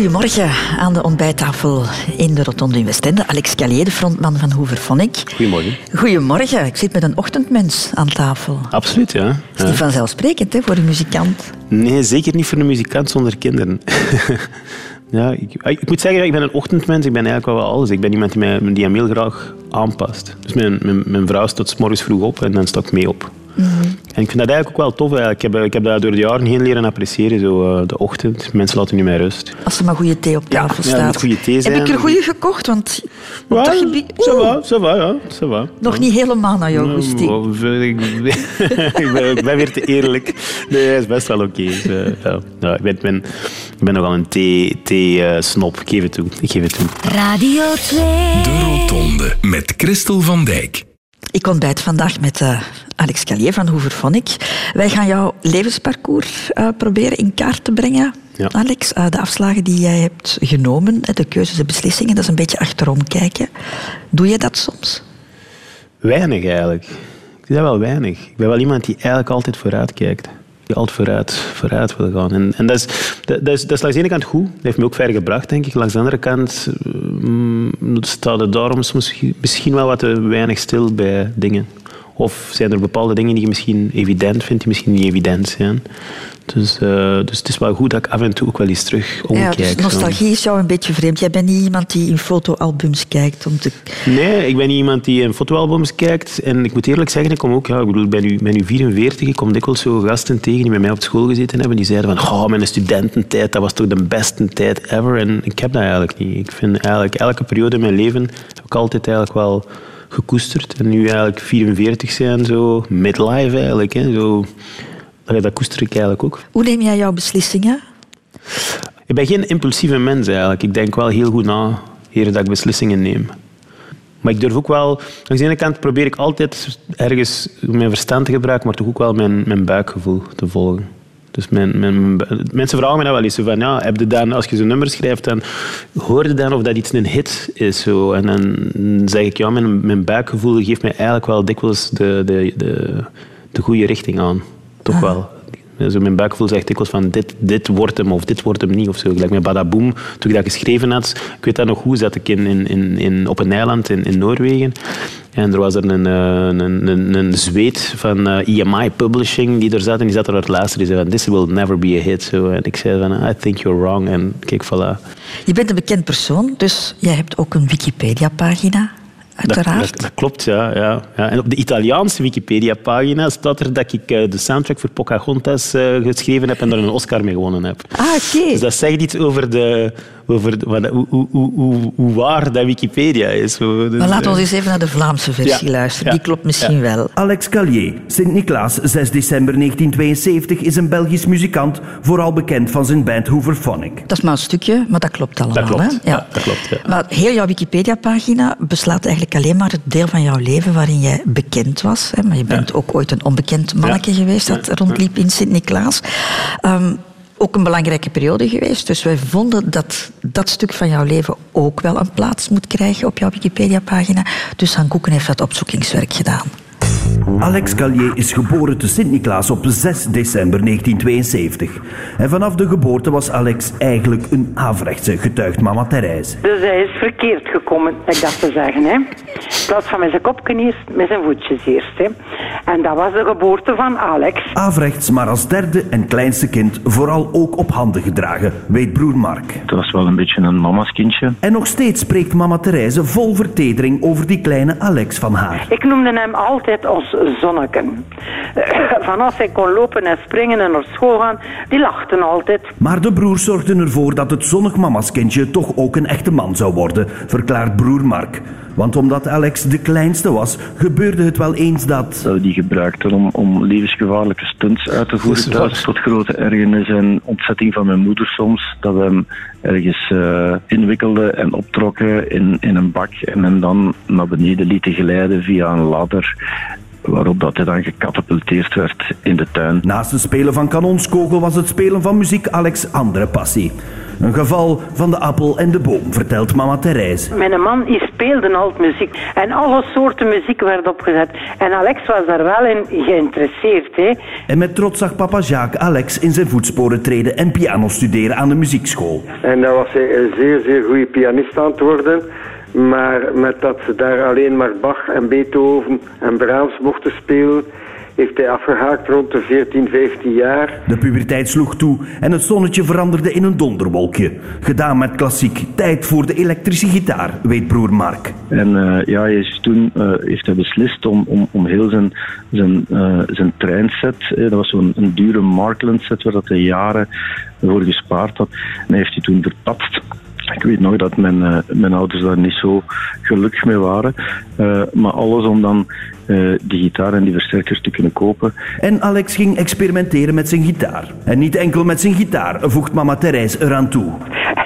Goedemorgen aan de ontbijttafel in de Rotonde in Westende. Alex Callier, de frontman van Hooverphonic. Goedemorgen. Goedemorgen. Ik zit met een ochtendmens aan tafel. Absoluut, ja. Dat is niet vanzelfsprekend hè, voor een muzikant. Nee, zeker niet voor een muzikant zonder kinderen. ja, ik, ik, moet zeggen, ik ben een ochtendmens. Ik ben eigenlijk wel alles. Ik ben iemand die, mij, die hem heel graag aanpast. Dus mijn, mijn, mijn vrouw staat s morgens vroeg op en dan sta ik mee op. En ik vind dat eigenlijk ook wel tof. Eigenlijk. Ik, heb, ik heb dat door de jaren heen leren appreciëren, zo, uh, de ochtend. Mensen laten niet meer rust. Als er maar goede thee op tafel ja, staat. Ja, moet goede thee zijn. Heb ik er goede gekocht? Want op Ja, dat gebied... ça va, ça va, ja. Ça va. nog niet helemaal naar jouw Ja, goesting. wow, ik, ik, ben, ik ben weer te eerlijk. Nee, hij is best wel oké. Dus, eh, ja. Ja, ik, ben, ik ben, ik ben nogal een thee-snop. Thee, eh, snop. ik geef het toe. Ik geef het toe. Radio 2. De Rotonde met Christel van Dijk. Ik ontbijt vandaag met eh, Alex Callier van Hooverphonic. Wij gaan jouw levensparcours eh, proberen in kaart te brengen. Ja. Alex, Eh, de afslagen die jij hebt genomen, de keuzes, de beslissingen, dat is een beetje achterom kijken. Doe je dat soms? Weinig eigenlijk. Ik doe dat wel weinig. Ik ben wel iemand die eigenlijk altijd vooruit kijkt. Die altijd vooruit, vooruit wil gaan. En, en dat, is, dat, is, dat is langs de ene kant goed. Dat heeft me ook ver gebracht, denk ik. Langs de andere kant mm, staat het daarom soms misschien wel wat te weinig stil bij dingen. Of zijn er bepaalde dingen die je misschien evident vindt, die misschien niet evident zijn. Dus, eh, dus het is wel goed dat ik af en toe ook wel eens terug omkijk. ja, dus nostalgie is jou een beetje vreemd. Jij bent niet iemand die in fotoalbums kijkt om te... Nee, ik ben niet iemand die in fotoalbums kijkt. En ik moet eerlijk zeggen, ik kom ook, ja, ik bedoel, ben nu, ben nu 44. Ik kom dikwijls zo gasten tegen die bij mij op school gezeten hebben. Die zeiden van, oh, mijn studententijd, dat was toch de beste tijd ever. En ik heb dat eigenlijk niet. Ik vind eigenlijk elke periode in mijn leven heb ik altijd eigenlijk wel gekoesterd. En nu eigenlijk 44 zijn, zo midlife eigenlijk. Hè, zo, Allee, dat koester ik eigenlijk ook. Hoe neem jij jouw beslissingen? Ik ben geen impulsieve mens eigenlijk. Ik denk wel heel goed na eer dat ik beslissingen neem. Maar ik durf ook wel... Aan de ene kant probeer ik altijd ergens mijn verstand te gebruiken, maar toch ook wel mijn, mijn buikgevoel te volgen. Dus mijn, mijn, mensen vragen me dan wel eens zo van, ja, heb je dan, als je zo'n nummer schrijft, dan hoor je dan of dat iets een hit is. Zo. En dan zeg ik, ja, mijn, mijn buikgevoel geeft mij eigenlijk wel dikwijls de, de, de, de goede richting aan. Toch wel. Zo mijn buikgevoel zegt dikwijls van dit, dit wordt hem of dit wordt hem niet. Of zo. Gelijk met Badaboom, toen ik dat geschreven had, ik weet dat nog goed, zat ik in, in, in, op een eiland in, in Noorwegen. En er was er een, eh, een, een, een zweet van eh, EMI Publishing die er zat. En die zat er naar te luisteren. Die zei van, this will never be a hit. Zo. En ik zei van, I think you're wrong. En kijk, voilà. Je bent een bekend persoon, dus jij hebt ook een Wikipedia-pagina, uiteraard. dat, dat klopt, ja, ja, ja. En op de Italiaanse Wikipedia-pagina staat er dat ik eh, de soundtrack voor Pocahontas eh, geschreven heb en daar een Oscar mee gewonnen heb. Ah, oké. Dus dat zegt iets over, de, over wat- hoe, hoe, hoe, hoe, hoe waar dat Wikipedia is. Dus, Maar laten we eens even naar de Vlaamse versie Ja, luisteren. ja, Die klopt misschien wel. Alex Callier, Sint-Niklaas, 6 december 1972, is een Belgisch muzikant, vooral bekend van zijn band Hooverphonic. Dat is maar een stukje, maar dat klopt allemaal. Dat klopt, Hè? ja, dat klopt, ja. Maar heel jouw Wikipedia-pagina beslaat eigenlijk alleen maar het deel van jouw leven waarin jij bekend was. Hè? Maar je bent ook ooit een onbekend manneke Ja. geweest dat Ja. rondliep in Sint-Niklaas. Ehm, ook een belangrijke periode geweest. Dus wij vonden dat dat stuk van jouw leven ook wel een plaats moet krijgen op jouw Wikipedia-pagina. Dus Han Koeken heeft dat opzoekingswerk gedaan. Alex Callier is geboren te Sint-Niklaas op 6 december 1972. En vanaf de geboorte was Alex eigenlijk een averechtse, getuigt mama Therese. Dus hij is verkeerd gekomen, ik dat te zeggen. Hè. In plaats van met zijn kopje eerst, met zijn voetjes eerst. Hè. En dat was de geboorte van Alex. Averechts, maar als derde en kleinste kind vooral ook op handen gedragen, weet broer Mark. Het was wel een beetje een mama's kindje. En nog steeds spreekt mama Therese vol vertedering over die kleine Alex van haar. Ik noemde hem altijd ons zonneken. Van als hij kon lopen en springen en naar school gaan, die lachten altijd. Maar de broers zorgden ervoor dat het zonnig mama's kindje toch ook een echte man zou worden, verklaart broer Mark. Want omdat Alex de kleinste was, gebeurde het wel eens dat... Dat we die gebruikten om, om levensgevaarlijke stunts uit te Dat is voeren thuis. Tot grote ergernis en ontzetting van mijn moeder soms. Dat we hem ergens eh, inwikkelden en optrokken in, in een bak. En hem dan naar beneden lieten glijden via een ladder. Waarop dat hij dan gecatapulteerd werd in de tuin. Naast het spelen van kanonskogel was het spelen van muziek Alex' andere passie. Een geval van de appel en de boom, vertelt mama Therese. Mijn man die speelde altijd muziek. En alle soorten muziek werd opgezet. En Alex was daar wel in geïnteresseerd. Hè. En met trots zag papa Jacques Alex in zijn voetsporen treden en piano studeren aan de muziekschool. En daar was hij een zeer, zeer goede pianist aan het worden. Maar met dat ze daar alleen maar Bach en Beethoven en Brahms mochten spelen, heeft hij afgehaakt rond de 14, 15 jaar. De puberteit sloeg toe en het zonnetje veranderde in een donderwolkje. Gedaan met klassiek. Tijd voor de elektrische gitaar, weet broer Mark. En eh, ja, hij is toen uh, heeft hij beslist om, om, om heel zijn, zijn, uh, zijn treinset, eh, dat was zo'n een dure Markland set waar dat hij jaren voor gespaard had, en heeft hij toen verpatst. Ik weet nog dat mijn, uh, mijn ouders daar niet zo gelukkig mee waren. Uh, maar alles om dan uh, die gitaar en die versterkers te kunnen kopen. En Alex ging experimenteren met zijn gitaar. En niet enkel met zijn gitaar, voegt mama Therese eraan toe.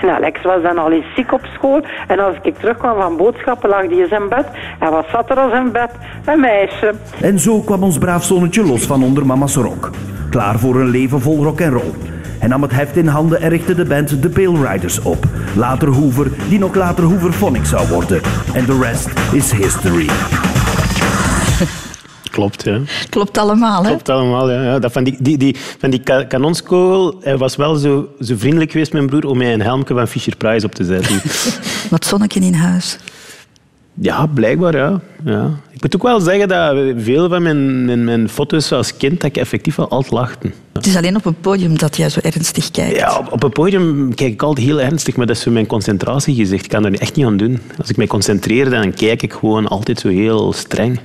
En Alex was dan al eens ziek op school. En als ik terugkwam van boodschappen, lag hij in zijn bed. En wat zat er als in bed? Een meisje. En zo kwam ons braaf zonnetje los van onder mama's rok. Klaar voor een leven vol rock en roll. Hij nam het heft in handen en richtte de band The Pale Riders op. Later Hoover, die nog later Hooverphonic zou worden. En de rest is history. Klopt, ja. Klopt allemaal, hè? Klopt allemaal, ja. ja. Dat van die, die, die, van die ka kanonskogel, hij was wel zo, zo vriendelijk geweest, mijn broer, om mij een helmje van Fisher Price op te zetten. Wat zonnetje in huis. Ja, blijkbaar, ja. ja. Ik moet ook wel zeggen dat veel van mijn, mijn, mijn foto's als kind, dat ik effectief wel altijd lachte. Het is alleen op een podium dat jij zo ernstig kijkt. Ja, op, op een podium kijk ik altijd heel ernstig, maar dat is zo mijn concentratiegezicht. Ik kan er echt niet aan doen. Als ik mij concentreer, dan kijk ik gewoon altijd zo heel streng.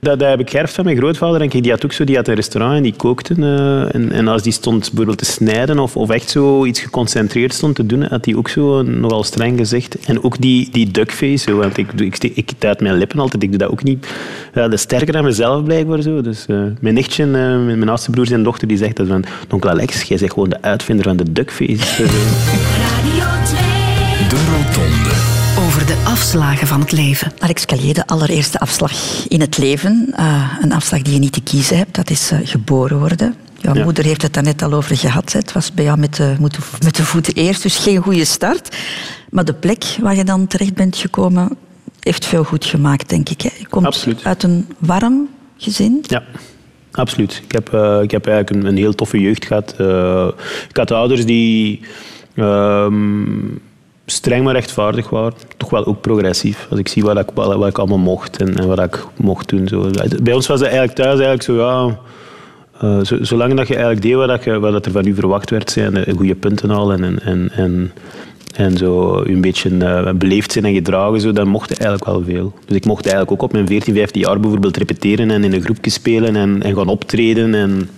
Dat, dat heb ik geërfd van mijn grootvader. Denk ik. Die had ook zo, die had een restaurant en die kookte. Uh, en, en, als die stond bijvoorbeeld te snijden of, of echt zo iets geconcentreerd stond te doen, had hij ook zo nogal streng gezegd. En ook die, die duckface, want ik, ik, ik, ik uit mijn lippen altijd, ik doe dat ook niet. Ja, dat is sterker dan mezelf blijkbaar. Zo. Dus, uh, mijn nichtje, uh, mijn oudste broer en dochter, die zegt dat van, onkel Alex, jij bent gewoon de uitvinder van de duckface. Radio 2. De Rotonde over de afslagen van het leven. Alex Callier, de allereerste afslag in het leven. Uh, een afslag die je niet te kiezen hebt, dat is uh, geboren worden. Jouw ja. moeder heeft het daar net al over gehad. Het was bij jou met de, met de voeten eerst, dus geen goede start. Maar de plek waar je dan terecht bent gekomen, heeft veel goed gemaakt, denk ik. Hè? Je komt Absoluut. uit een warm gezin. Ja. Absoluut. Ik heb, uh, ik heb eigenlijk een, een, heel toffe jeugd gehad. ik had ouders die streng maar rechtvaardig waren. Toch wel ook progressief. Als ik zie wat ik, wat, ik allemaal mocht en, en, wat ik mocht doen. Zo. Bij ons was het eigenlijk thuis eigenlijk zo, ja... Uh, zolang dat je eigenlijk deed wat, je, er van u verwacht werd, zijn goede punten al en, en, en, en zo een beetje uh, beleefd zijn en gedragen, zo, dan mocht eigenlijk wel veel. Dus ik mocht eigenlijk ook op mijn 14, 15 jaar bijvoorbeeld repeteren en in een groepje spelen en, en gaan optreden. En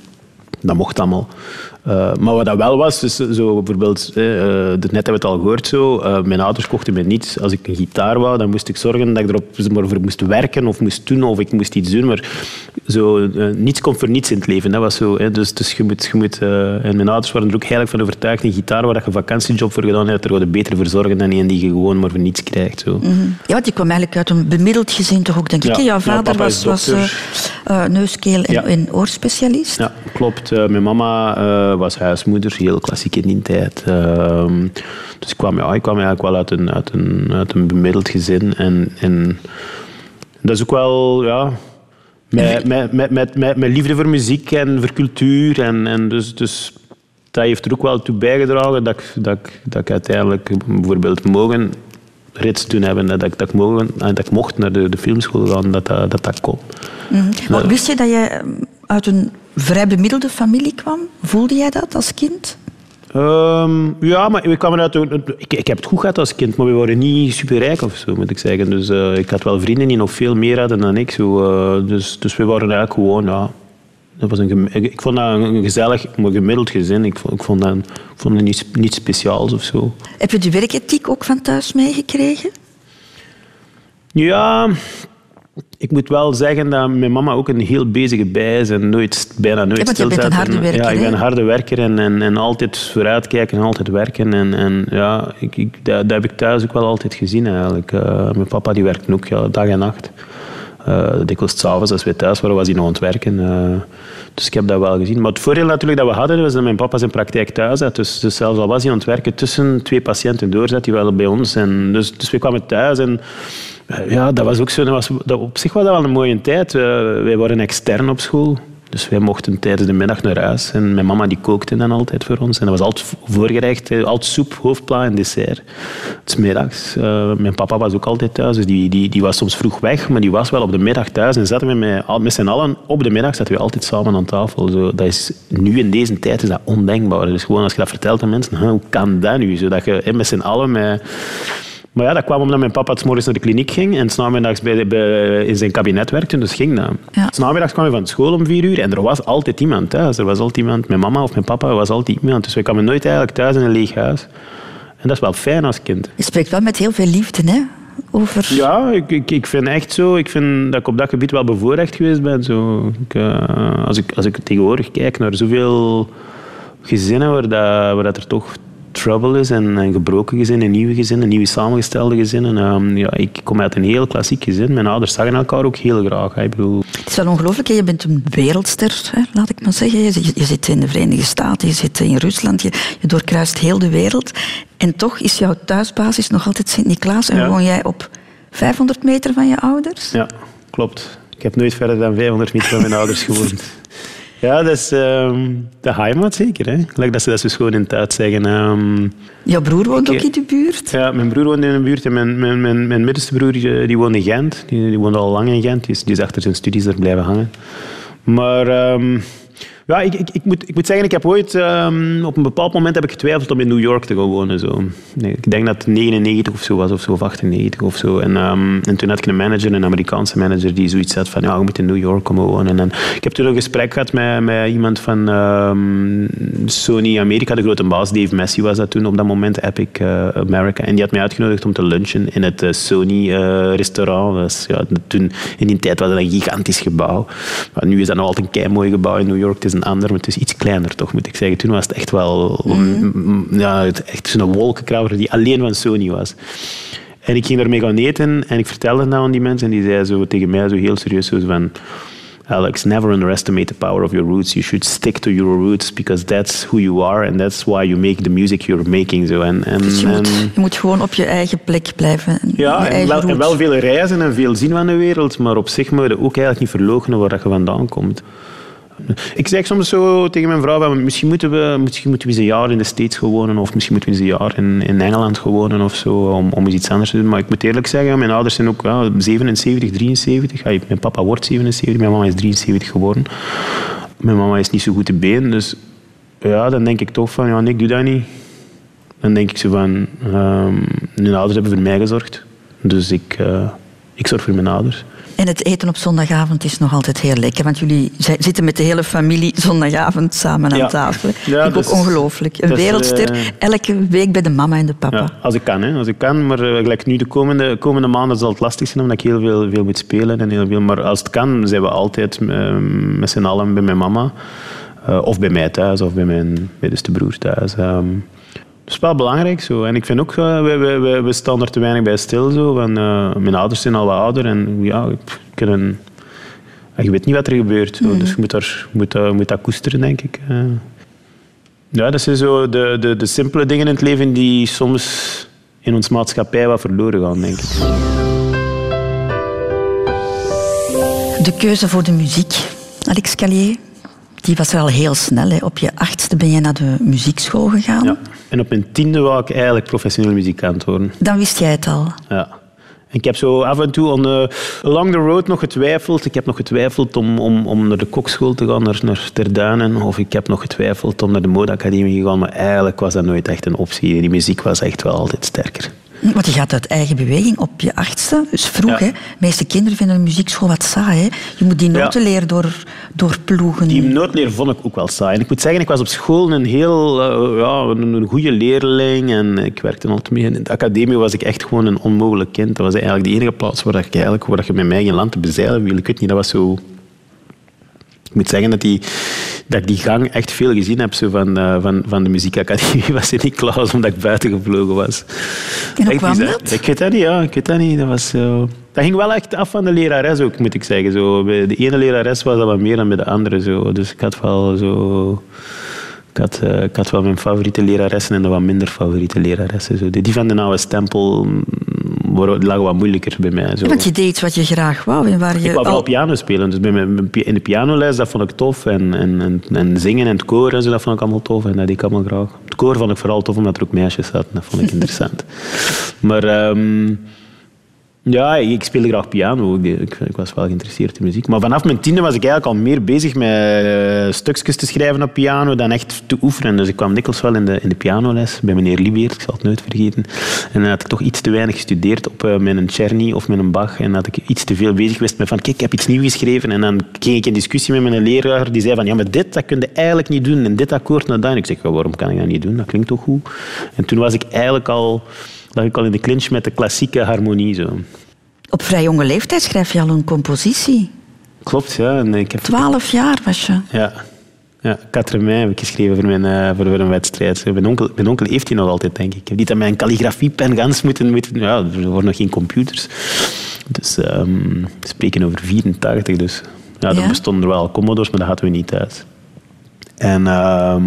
dat mocht allemaal. Uh, maar wat dat wel was, dus zo bijvoorbeeld, uh, net hebben we het al gehoord, zo, uh, mijn ouders kochten me niets. Als ik een gitaar wou, dan moest ik zorgen dat ik erop maar voor moest werken of moest doen of ik moest iets doen. Maar zo, niets komt voor niets in het leven. Dat was zo, hè. Dus, dus je moet... Je moet en mijn ouders waren er ook eigenlijk van overtuigd, een gitaar waar je een vakantiejob voor gedaan hebt, daar je beter voor zorgen dan een die je gewoon maar voor niets krijgt. Zo. Mm -hmm. Ja, want je kwam eigenlijk uit een bemiddeld gezin toch ook, denk ik. Ja. Jouw vader was, was neuskeel- en, ja. en oorspecialist. Ja, klopt. mijn mama was huismoeder, heel klassiek in die tijd. Uh, dus ik kwam, ja, ik kwam eigenlijk wel uit een, uit een, uit een bemiddeld gezin. En, en dat is ook wel, ja, met, met, met, met, met, met liefde voor muziek en voor cultuur. En, en dus, dus dat heeft er ook wel toe bijgedragen dat ik, dat ik, dat ik uiteindelijk bijvoorbeeld mogen rits toen hebben, dat ik, dat ik, mogen, dat ik mocht naar de, de filmschool gaan, dat dat, dat, dat kon. Mm -hmm. Wist je dat je uit een vrij bemiddelde familie kwam? Voelde jij dat als kind? Um, ja, maar ik, kwam uit, ik, ik heb het goed gehad als kind, maar we waren niet superrijk of zo, moet ik zeggen. Dus uh, ik had wel vrienden die nog veel meer hadden dan ik. Zo, uh, dus, dus we waren eigenlijk gewoon, ja... Dat was een, ik, vond dat een gezellig, maar gemiddeld gezin. Ik vond, ik vond dat, ik vond dat niet, niet speciaals of zo. Heb je de werkethiek ook van thuis meegekregen? Ja, ik moet wel zeggen dat mijn mama ook een heel bezige bij is en nooit, bijna nooit ja, stilstaat. een harde werker, ja, ik ben een harde werker en, en, en altijd vooruitkijken en altijd werken. En, en ja, ik, ik, dat, dat heb ik thuis ook wel altijd gezien eigenlijk. Uh, mijn papa die werkt ook ja, dag en nacht. Uh, dikwijls s'avonds als we thuis waren, was hij nog aan het werken. Uh, dus ik heb dat wel gezien. Maar het voordeel natuurlijk dat we hadden, was dat mijn papa zijn praktijk thuis had. Dus, dus zelfs al was hij aan het werken tussen twee patiënten door, zat hij wel bij ons. En dus, dus we kwamen thuis en ja, dat was ook zo. Dat was, dat, op zich was dat wel een mooie tijd. wij waren extern op school. Dus wij mochten tijdens de middag naar huis. En mijn mama die kookte dan altijd voor ons. En dat was altijd voorgerecht. Altijd soep, hoofdpla en dessert. Het middags. Uh, mijn papa was ook altijd thuis. Dus die, die, die was soms vroeg weg. Maar die was wel op de middag thuis. En zaten we met, met z'n allen op de middag zaten we altijd samen aan tafel. Zo, dat is, nu in deze tijd is dat ondenkbaar. Dus gewoon als je dat vertelt aan mensen. Hoe kan dat nu? Zodat je met z'n allen met maar ja, dat kwam omdat mijn papa het morgens naar de kliniek ging en s'namiddags bij, bij, in zijn kabinet werkte, dus ging dat. Ja. S'namiddags kwam hij van school om vier uur en er was altijd iemand thuis. Er was altijd iemand, mijn mama of mijn papa, was altijd iemand. Dus wij kwamen nooit eigenlijk thuis in een leeg huis. En dat is wel fijn als kind. Je spreekt wel met heel veel liefde, hè? Over... Ja, ik, ik, ik vind echt zo. Ik vind dat ik op dat gebied wel bevoorrecht geweest ben. Zo. Ik, uh, als, ik, als ik tegenwoordig kijk naar zoveel gezinnen waar, dat, waar dat er toch trouble is en, en gebroken gezinnen, nieuwe gezinnen, nieuwe samengestelde gezinnen. Um, ja, ik kom uit een heel klassiek gezin. Mijn ouders zagen elkaar ook heel graag. Ik bedoel... Het is wel ongelooflijk. Je bent een wereldster, hè, laat ik maar zeggen. Je, je, zit in de Verenigde Staten, je zit in Rusland, je, je doorkruist heel de wereld. En toch is jouw thuisbasis nog altijd Sint-Niklaas en woon jij op 500 meter van je ouders? Ja, klopt. Ik heb nooit verder dan 500 meter van mijn ouders gewoond. Ja, dat is ehm, de heimat zeker. Hè? Like dat ze dat zo schoon in uit zeggen. Um, Jouw broer woont ook in de buurt? Ja, mijn broer woont in de buurt en mijn, mijn, mijn, mijn middenste broer die, die woont in Gent. Die, die woont al lang in Gent, die is, die is achter zijn studies er blijven hangen. Maar... Um, ja, ik, ik, ik, moet, ik moet zeggen, ik heb ooit um, op een bepaald moment heb ik getwijfeld om in New York te gaan wonen. Zo. Nee, ik denk dat het 99 of zo was, of zo, of 98 of zo. En, um, en toen had ik een manager, een Amerikaanse manager, die zoiets had van, ja, je moet in New York komen wonen. En ik heb toen een gesprek gehad met, met iemand van um, Sony Amerika, de grote baas, Dave Messi was dat toen op dat moment, Epic uh, America. En die had mij uitgenodigd om te lunchen in het uh, Sony uh, restaurant. Dus, ja, toen, in die tijd was dat een gigantisch gebouw. Maar nu is dat nog altijd een kei mooi gebouw in New York een ander, maar het is iets kleiner toch, moet ik zeggen. Toen was het echt wel mm. ja, echt zo'n wolkenkrabber die alleen van Sony was. En ik ging daarmee gaan eten en ik vertelde dat aan die mensen en die zeiden zo tegen mij zo heel serieus zo van... Alex, never underestimate the power of your roots. You should stick to your roots because that's who you are and that's why you make the music you're making. En, en, dus je, moet, je moet gewoon op je eigen plek blijven. Ja, en wel, en wel, veel reizen en veel zien van de wereld, maar op zich moet je ook eigenlijk niet verloochenen waar je vandaan komt. Ik zeg soms zo tegen mijn vrouw, misschien moeten we, misschien moeten we eens een jaar in de States gewonnen of misschien moeten we eens een jaar in, in Engeland gewonnen of zo, om, om eens iets anders te doen. Maar ik moet eerlijk zeggen, mijn ouders zijn ook ja, 77, 73. mijn papa wordt 77, mijn mama is 73 geworden. Mijn mama is niet zo goed te been, dus ja, dan denk ik toch van, ja, nee, ik doe dat niet. Dan denk ik zo van, um, mijn ouders hebben voor mij gezorgd, dus ik, uh, ik zorg voor mijn ouders. En het eten op zondagavond is nog altijd heel lekker, want jullie zitten met de hele familie zondagavond samen aan tafel. Ja, ik ook ongelooflijk. Een wereldster, uh, elke week bij de mama en de papa. Ja, als ik kan, hè, als ik kan. Maar uh, gelijk nu de komende, komende maanden zal het lastig zijn, omdat ik heel veel, veel moet spelen. En heel veel, maar als het kan, zijn we altijd uh, met z'n allen bij mijn mama. of bij mij thuis, of bij mijn middenste broer thuis. Um, dat is wel belangrijk zo. En ik vind ook, uh, we, we, we, staan er te weinig bij stil. Zo. Van, uh, mijn ouders zijn al wat ouder en ja, kunnen, je weet niet wat er gebeurt. Zo. Mm. Dus je moet, er, moet, uh, moet dat koesteren, denk ik. Ja, dat zijn zo de, de, de simpele dingen in het leven die soms in ons maatschappij wat verloren gaan, denk ik. De keuze voor de muziek, Alex Calier, die was wel heel snel. Hè. Op je achtste ben je naar de muziekschool gegaan. Ja. En op mijn tiende wou ik eigenlijk professioneel muzikant worden. Dan wist jij het al? Ja. Ik heb zo af en toe on the, along the road nog getwijfeld. Ik heb nog getwijfeld om, om, om naar de kokschool te gaan, naar, naar Terduinen. Of ik heb nog getwijfeld om naar de modeacademie te gaan. Maar eigenlijk was dat nooit echt een optie. Die muziek was echt wel altijd sterker. Want je gaat uit eigen beweging op je achtste, dus vroeg. Hè? De meeste kinderen vinden de muziekschool wat saai. Hè? Je moet die noten leren door, door ploegen. Die notenleer vond ik ook wel saai. En ik moet zeggen, ik was op school een heel uh, ja, een, goede leerling. En ik werkte altijd mee. In de academie was ik echt gewoon een onmogelijk kind. Dat was eigenlijk de enige plaats waar, ik eigenlijk, waar je met mij geen land te bezeilen wil. Ik weet niet, dat was zo... Ik moet zeggen dat die dat ik die gang echt veel gezien heb zo van, eh, van, van de muziekacademie was in Klaus, omdat ik buiten gevlogen was. En hoe kwam dat? Ik weet dat niet, ja. Ik weet dat niet. Dat, was dat ging wel echt af van de lerares ook, moet ik zeggen. Zo, bij de ene lerares was dat wat meer dan bij de andere. Zo. Dus ik had wel zo... Ik had, eh, ik had wel mijn favoriete leraressen en de wat minder favoriete leraressen. Zo. Die, van de oude stempel die lagen wat moeilijker bij mij. Zo. Want je deed wat je graag wou en waar je Ik wou vooral al- piano spelen. Dus bij mijn, in de pianoles, dat vond ik tof. En, en, en, en zingen en het koor en zo, dat vond ik allemaal tof. En dat deed ik allemaal graag. Het koor vond ik vooral tof, omdat er ook meisjes zaten. Dat vond ik interessant. maar ehm, ja, ik speelde graag piano. Ik, ik was wel geïnteresseerd in muziek. Maar vanaf mijn tiende was ik eigenlijk al meer bezig met eh, stukjes te schrijven op piano dan echt te oefenen. Dus ik kwam dikwijls wel in de, in de pianoles bij meneer Libeert. Ik zal het nooit vergeten. En dan had ik toch iets te weinig gestudeerd op eh, mijn Czerny of mijn Bach. En had ik iets te veel bezig geweest met van, kijk, ik heb iets nieuws geschreven. En dan ging ik in discussie met mijn leraar. Die zei van, ja, maar dit, dat kun je eigenlijk niet doen. En dit akkoord dat. En ik zeg, waarom kan ik dat niet doen? Dat klinkt toch goed? En toen was ik eigenlijk al, lag ik al in de clinch met de klassieke harmonie. Zo. Op vrij jonge leeftijd schrijf je al een compositie. Klopt, ja. En ik heb Twaalf jaar was je. Ja. Ja, 4 mei heb ik geschreven voor, mijn, eh, voor, een wedstrijd. Mijn onkel, mijn onkel heeft die nog altijd, denk ik. Ik heb niet aan mijn kalligrafiepen gans moeten... moeten ja, er waren nog geen computers. Dus ehm, we spreken over 84, dus... Ja, Ja? bestonden er wel Commodores, maar dat hadden we niet thuis. En ehm,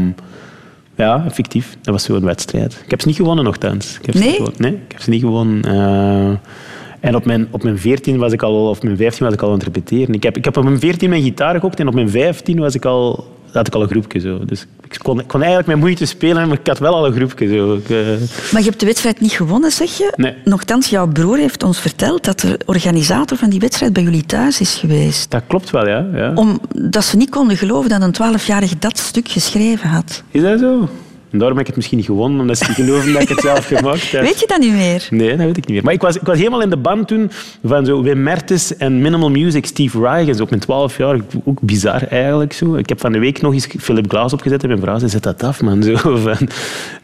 ja, effectief, dat was zo'n wedstrijd. Ik heb ze niet gewonnen nogthans. Ik heb Nee? gewonnen. Nee, ik heb ze niet gewonnen. Eh, en op mijn, op mijn 14 was ik al, of mijn 15 was ik al aan het repeteren. Ik heb, ik heb op mijn 14 mijn gitaar gekocht en op mijn 15 was ik al, had ik al een groepje. Zo. Dus ik kon, ik kon eigenlijk met moeite spelen, maar ik had wel al een groepje. Zo. Ik, eh, Maar je hebt de wedstrijd niet gewonnen, zeg je? Nee. Nochtans, jouw broer heeft ons verteld dat de organisator van die wedstrijd bij jullie thuis is geweest. dat klopt wel, ja. ja. Omdat ze niet konden geloven dat een twaalfjarige dat stuk geschreven had. Is dat zo? En daarom heb ik het misschien niet gewonnen, omdat ze geloven dat ik het zelf gemaakt heb. Weet je dat niet meer? Nee, dat weet ik niet meer. Maar ik was, ik was helemaal in de band toen van zo Wim Mertens en Minimal Music, Steve Reich. Op mijn 12 jaar, ook bizar eigenlijk. Zo. Ik heb van de week nog eens Philip Glass opgezet en mijn vrouw zei, zet dat af, man. Zo, van.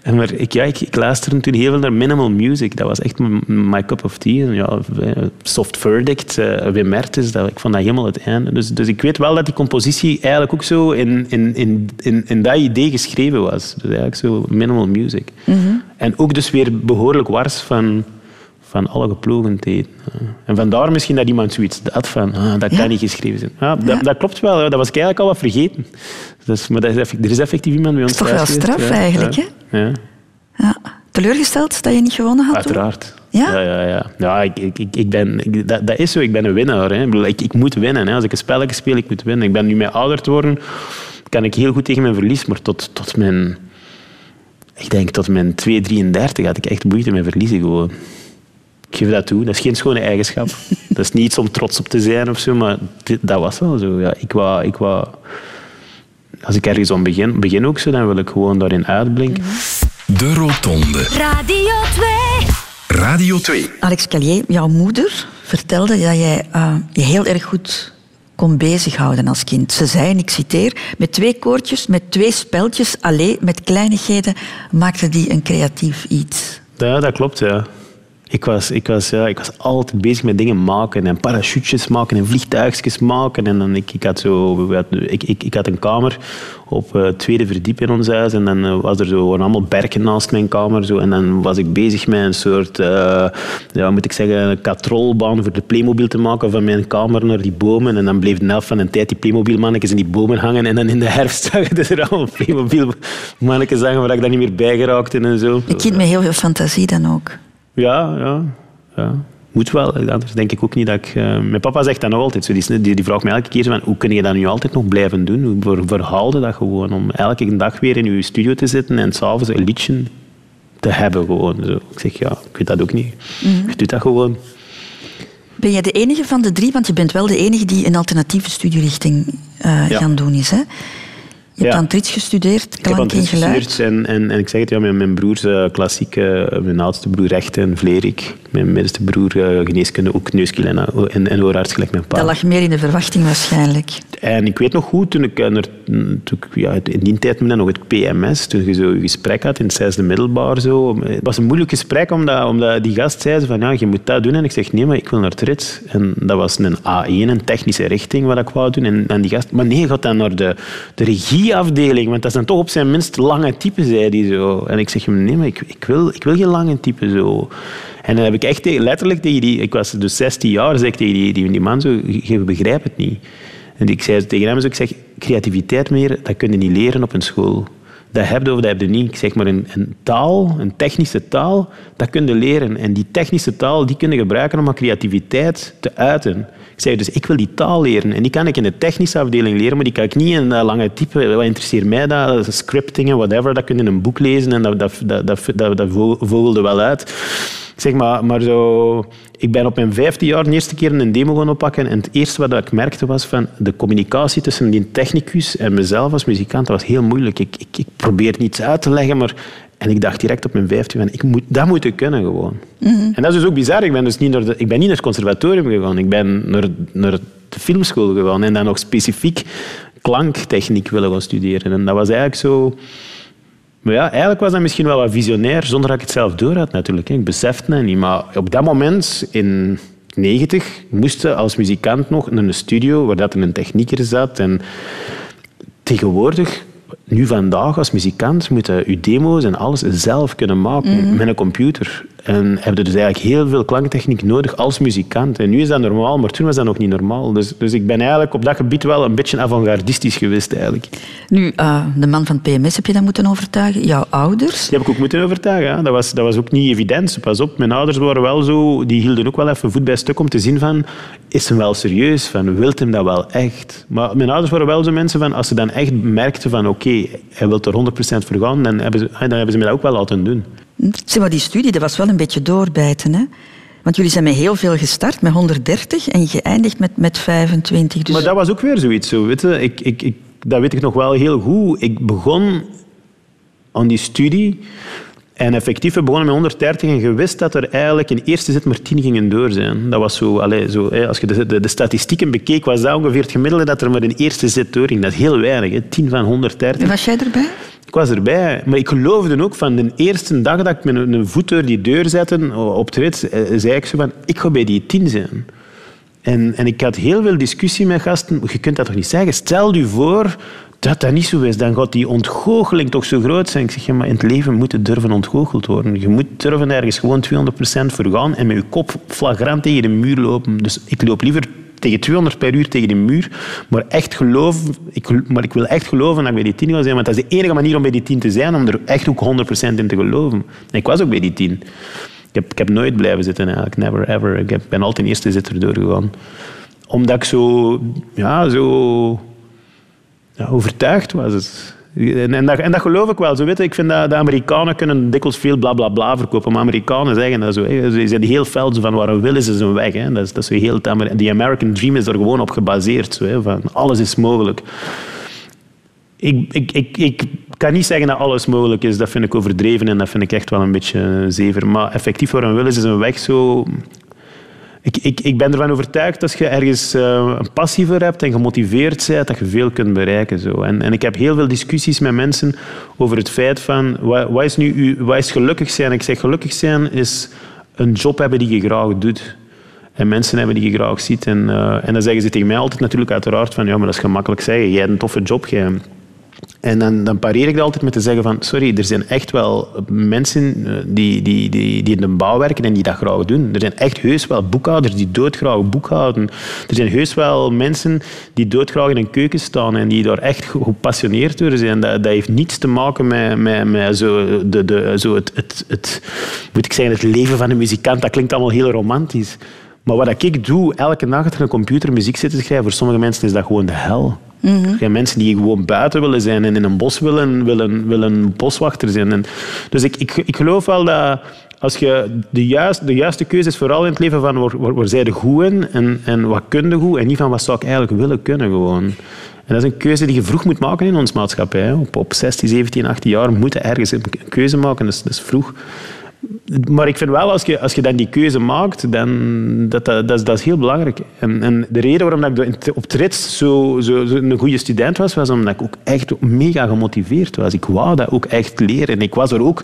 En maar ik, ja, ik, ik luisterde toen heel veel naar Minimal Music. Dat was echt my cup of tea. En ja, soft Verdict, eh, Wim Mertens, dat, ik vond dat helemaal het einde. Dus, dus ik weet wel dat die compositie eigenlijk ook zo in, in, in, in, in dat idee geschreven was. Dus eigenlijk zo Minimal Music. En ook dus weer behoorlijk wars van, van alle geplogendheden. Ja. En vandaar misschien dat iemand zoiets had van, ah, dat kan Ja. niet geschreven zijn. Ja, dat, dat klopt wel, dat was ik eigenlijk al wat vergeten. Dus, maar dat is er is effectief iemand bij ons Dat is toch wel straf eigenlijk, Ja. Ja. Teleurgesteld dat je niet gewonnen had? Uiteraard. Ja? Ja, ja, ja. ja ik, ik, ik, ben, ik- dat, dat is zo, ik ben een winnaar. Hè. Ik, ik, ik moet winnen. Hè. Als ik een spelletje speel, ik moet winnen. Ik ben nu met ouder te worden, kan ik heel goed tegen mijn verlies, maar tot, tot mijn... Ik denk tot mijn 2,33 had ik echt moeite met verliezen gewoon. Ik geef dat toe. Dat is geen schone eigenschap. dat is niet iets om trots op te zijn of zo, maar dit, dat was wel zo. Ja, ik wou, ik wou, als ik ergens aan begin, begin ook zo, dan wil ik gewoon daarin uitblinken. De Rotonde. Radio 2. Radio 2. Alex Callier, jouw moeder vertelde dat jij eh, je heel erg goed kon bezighouden als kind. Ze zei, ik citeer, met twee koortjes, met twee speltjes, alleen met kleinigheden, maakte die een creatief iets. Ja, dat klopt, ja. Ik was, ik, was, ja, ik was altijd bezig met dingen maken en parachutes maken en vliegtuigjes maken. En dan, ik, ik, had zo, ik, ik, ik had een kamer op het tweede verdiep in ons huis en dan eh, was er zo allemaal berken naast mijn kamer. Zo, en dan was ik bezig met een soort, eh, ja, moet ik zeggen, een katrolbaan voor de Playmobil te maken van mijn kamer naar die bomen. En dan bleef de helft van de tijd die Playmobil-mannetjes in die bomen hangen. En dan in de herfst zag je er allemaal Playmobil-mannetjes hangen waar ik dan niet meer bij geraakte en zo. Een kind met heel veel fantasie dan ook. Ja, ja, ja. Moet wel. Anders denk ik ook niet dat ik... eh, mijn papa zegt dat nog altijd. Zo. Die, die, die vraagt mij elke keer van, hoe kun je dat nu altijd nog blijven doen? Hoe ver- verhaalde dat gewoon? Om elke dag weer in je studio te zitten en s'avonds een liedje te hebben gewoon. Zo. Ik zeg, ja, ik weet dat ook niet. Je doet dat gewoon. Ben jij de enige van de drie, want je bent wel de enige die een alternatieve studierichting eh, Ja. gaan doen is, hè? Je hebt aan gestudeerd, Ik heb aan klank en geluid. gestudeerd en, en, en ik zeg het, ja, mijn, mijn broers, eh, klassiek, eh, mijn oudste broer Rechten en Vlerik, mijn middelste broer uh, geneeskunde, ook neuskiel en, en, en oorarts gelijk mijn pa. Dat lag meer in de verwachting waarschijnlijk. En ik weet nog goed, toen ik, er, toen ik ja, in die tijd nog het PMS, toen je zo een gesprek had in het zesde middelbaar. Zo. Het was een moeilijk gesprek, omdat, omdat die gast zei van ja, je moet dat doen. En ik zeg nee, maar ik wil naar het RIT. En dat was een A1, een technische richting wat ik wou doen. En, en die gast, maar nee, gaat dan naar de, de regieafdeling, want dat zijn toch op zijn minst lange typen, zei hij zo. En ik zeg hem nee, maar ik, ik, wil, ik wil geen lange typen zo. En dan heb ik echt letterlijk tegen die, ik was dus 16 jaar, zeg ik tegen die, die, die man zo, je begrijpt het niet. En ik zei tegen hem, zo, ik zeg, creativiteit meer, dat kun je niet leren op een school. Dat heb je of dat heb je niet. Ik zeg maar, een, een, taal, een technische taal, dat kun je leren. En die technische taal, die kun je gebruiken om creativiteit te uiten. Ik zei, dus ik wil die taal leren. En die kan ik in de technische afdeling leren, maar die kan ik niet in dat lange type. Wat interesseert mij dat? Scriptingen, whatever, dat kun je in een boek lezen en dat, dat, dat, dat, dat, dat vogelde wel uit. Zeg maar, maar zo, ik ben op mijn vijfde jaar de eerste keer een demo gaan oppakken. En het eerste wat ik merkte was van de communicatie tussen die technicus en mezelf als muzikant. Dat was heel moeilijk. Ik, ik, ik probeerde niets uit te leggen, maar en ik dacht direct op mijn vijfde van, ik moet, dat moet ik kunnen gewoon. Mhm. En dat is dus ook bizar. Ik ben, dus niet naar de, ik ben niet naar het conservatorium gegaan. Ik ben naar, naar de filmschool gegaan en dan nog specifiek klanktechniek willen gaan studeren. En dat was eigenlijk zo... Maar ja, eigenlijk was dat misschien wel wat visionair, zonder dat ik het zelf door had natuurlijk. Ik besefte het niet. Maar op dat moment, in 90, moesten als muzikant nog naar een studio waar dat een technieker zat. En tegenwoordig nu vandaag als muzikant moet je je demo's en alles zelf kunnen maken mhm. met een computer. En heb je dus eigenlijk heel veel klanktechniek nodig als muzikant. En nu is dat normaal, maar toen was dat nog niet normaal. Dus, dus ik ben eigenlijk op dat gebied wel een beetje avant-gardistisch geweest eigenlijk. Nu, uh, de man van het PMS heb je dan moeten overtuigen. Jouw ouders? Die heb ik ook moeten overtuigen. Dat, was, dat was ook niet evident. Pas op, mijn ouders waren wel zo... Die hielden ook wel even voet bij stuk om te zien van... Is hem wel serieus? Van, wilt hem dat wel echt? Maar mijn ouders waren wel zo mensen van... Als ze dan echt merkten van... Oké, hij wil er 100% voor gaan, dan hebben, ze, dan hebben ze me dat ook wel laten doen. Zeg maar, die studie dat was wel een beetje doorbijten, hè? Want jullie zijn met heel veel gestart, met 130, en geëindigd met, met 25. Dus... Maar dat was ook weer zoiets. Zo, weet je? Ik, ik, ik, dat weet ik nog wel heel goed. Ik begon aan die studie en effectief, we begonnen met 130 en je wist dat er eigenlijk in eerste zit maar 10 gingen door zijn. Dat was zo, allez, zo als je de, de, de, statistieken bekeek, was dat ongeveer het gemiddelde dat er maar in eerste zit doorging. Dat is heel weinig, hè? 10 van 130. Was jij erbij? Ik was erbij, maar ik geloofde ook van de eerste dag dat ik met een voet door die deur zette op het rit, eh, zei ik zo van, ik ga bij die 10 zijn. En, en ik had heel veel discussie met gasten. Je kunt dat toch niet zeggen? Stel je voor dat dat niet zo is, dan gaat die ontgoocheling toch zo groot zijn. Ik zeg, ja, maar in het leven moet het durven ontgoocheld worden. Je moet durven ergens gewoon 200% voor gaan en met je kop flagrant tegen de muur lopen. Dus ik loop liever tegen 200 per uur tegen de muur, maar echt geloof, ik, maar ik wil echt geloven dat ik bij die 10 wil zijn, want dat is de enige manier om bij die 10 te zijn, om er echt ook 100% in te geloven. En ik was ook bij die 10. Ik heb, ik heb nooit blijven zitten eigenlijk, never ever. Ik ben altijd eerste zitter doorgegaan. Omdat ik zo, ja, zo ja, overtuigd was. En, en, dat, en, dat, geloof ik wel. Zo, weet je, ik vind dat de Amerikanen kunnen dikwijls veel bla bla bla verkopen. Maar Amerikanen zeggen dat zo. Hè. Ze zijn heel fel van waar willen ze zijn weg. Hè. Dat is, dat is heel, die American Dream is er gewoon op gebaseerd. Zo, hè, van alles is mogelijk. Ik, ik, ik, ik kan niet zeggen dat alles mogelijk is. Dat vind ik overdreven en dat vind ik echt wel een beetje zever. Maar effectief waar een wil is, is een weg zo ik, ik, ik ben ervan overtuigd dat je ergens uh, een passie voor hebt en gemotiveerd bent, dat je veel kunt bereiken. Zo. En, en ik heb heel veel discussies met mensen over het feit van, wat, wat is nu wat is gelukkig zijn? Ik zeg, gelukkig zijn is een job hebben die je graag doet. En mensen hebben die je graag ziet. En, uh, en dan zeggen ze tegen mij altijd natuurlijk uiteraard van, ja, maar dat is gemakkelijk zeggen. Jij hebt een toffe job, jij en dan, dan pareer ik dat altijd met te zeggen van, sorry, er zijn echt wel mensen eh, die, die, die, die in de bouw werken en die dat graag doen. Er zijn echt heus wel boekhouders die doodgraag boekhouden. Er zijn heus wel mensen die doodgraag in een keuken staan en die daar echt gepassioneerd door zijn. Dat, dat heeft niets te maken met, met, met zo de, de, zo het, het, het, moet ik zeggen, het leven van een muzikant. Dat klinkt allemaal heel romantisch. Maar wat ik doe, elke nacht achter een computer muziek zitten schrijven, voor sommige mensen is dat gewoon de hel. Mm -hmm. zijn mensen die gewoon buiten willen zijn en in een bos willen, willen, willen boswachter zijn. En dus ik, ik, ik geloof wel dat als je de, juist, de juiste keuze is, vooral in het leven van waar, waar, waar zij de goed in en, en wat kun je goed en niet van wat zou ik eigenlijk willen kunnen gewoon. En dat is een keuze die je vroeg moet maken in ons maatschappij. Op, op 16, 17, 18 jaar moet je ergens een keuze maken, dat is vroeg. Maar ik vind wel, als je, als je dan die keuze maakt, dan, dat, dat, dat, is, dat is heel belangrijk. En, en de reden waarom ik op Trits zo, zo, zo een goede student was, was omdat ik ook echt mega gemotiveerd was. Ik wou dat ook echt leren. En ik was er ook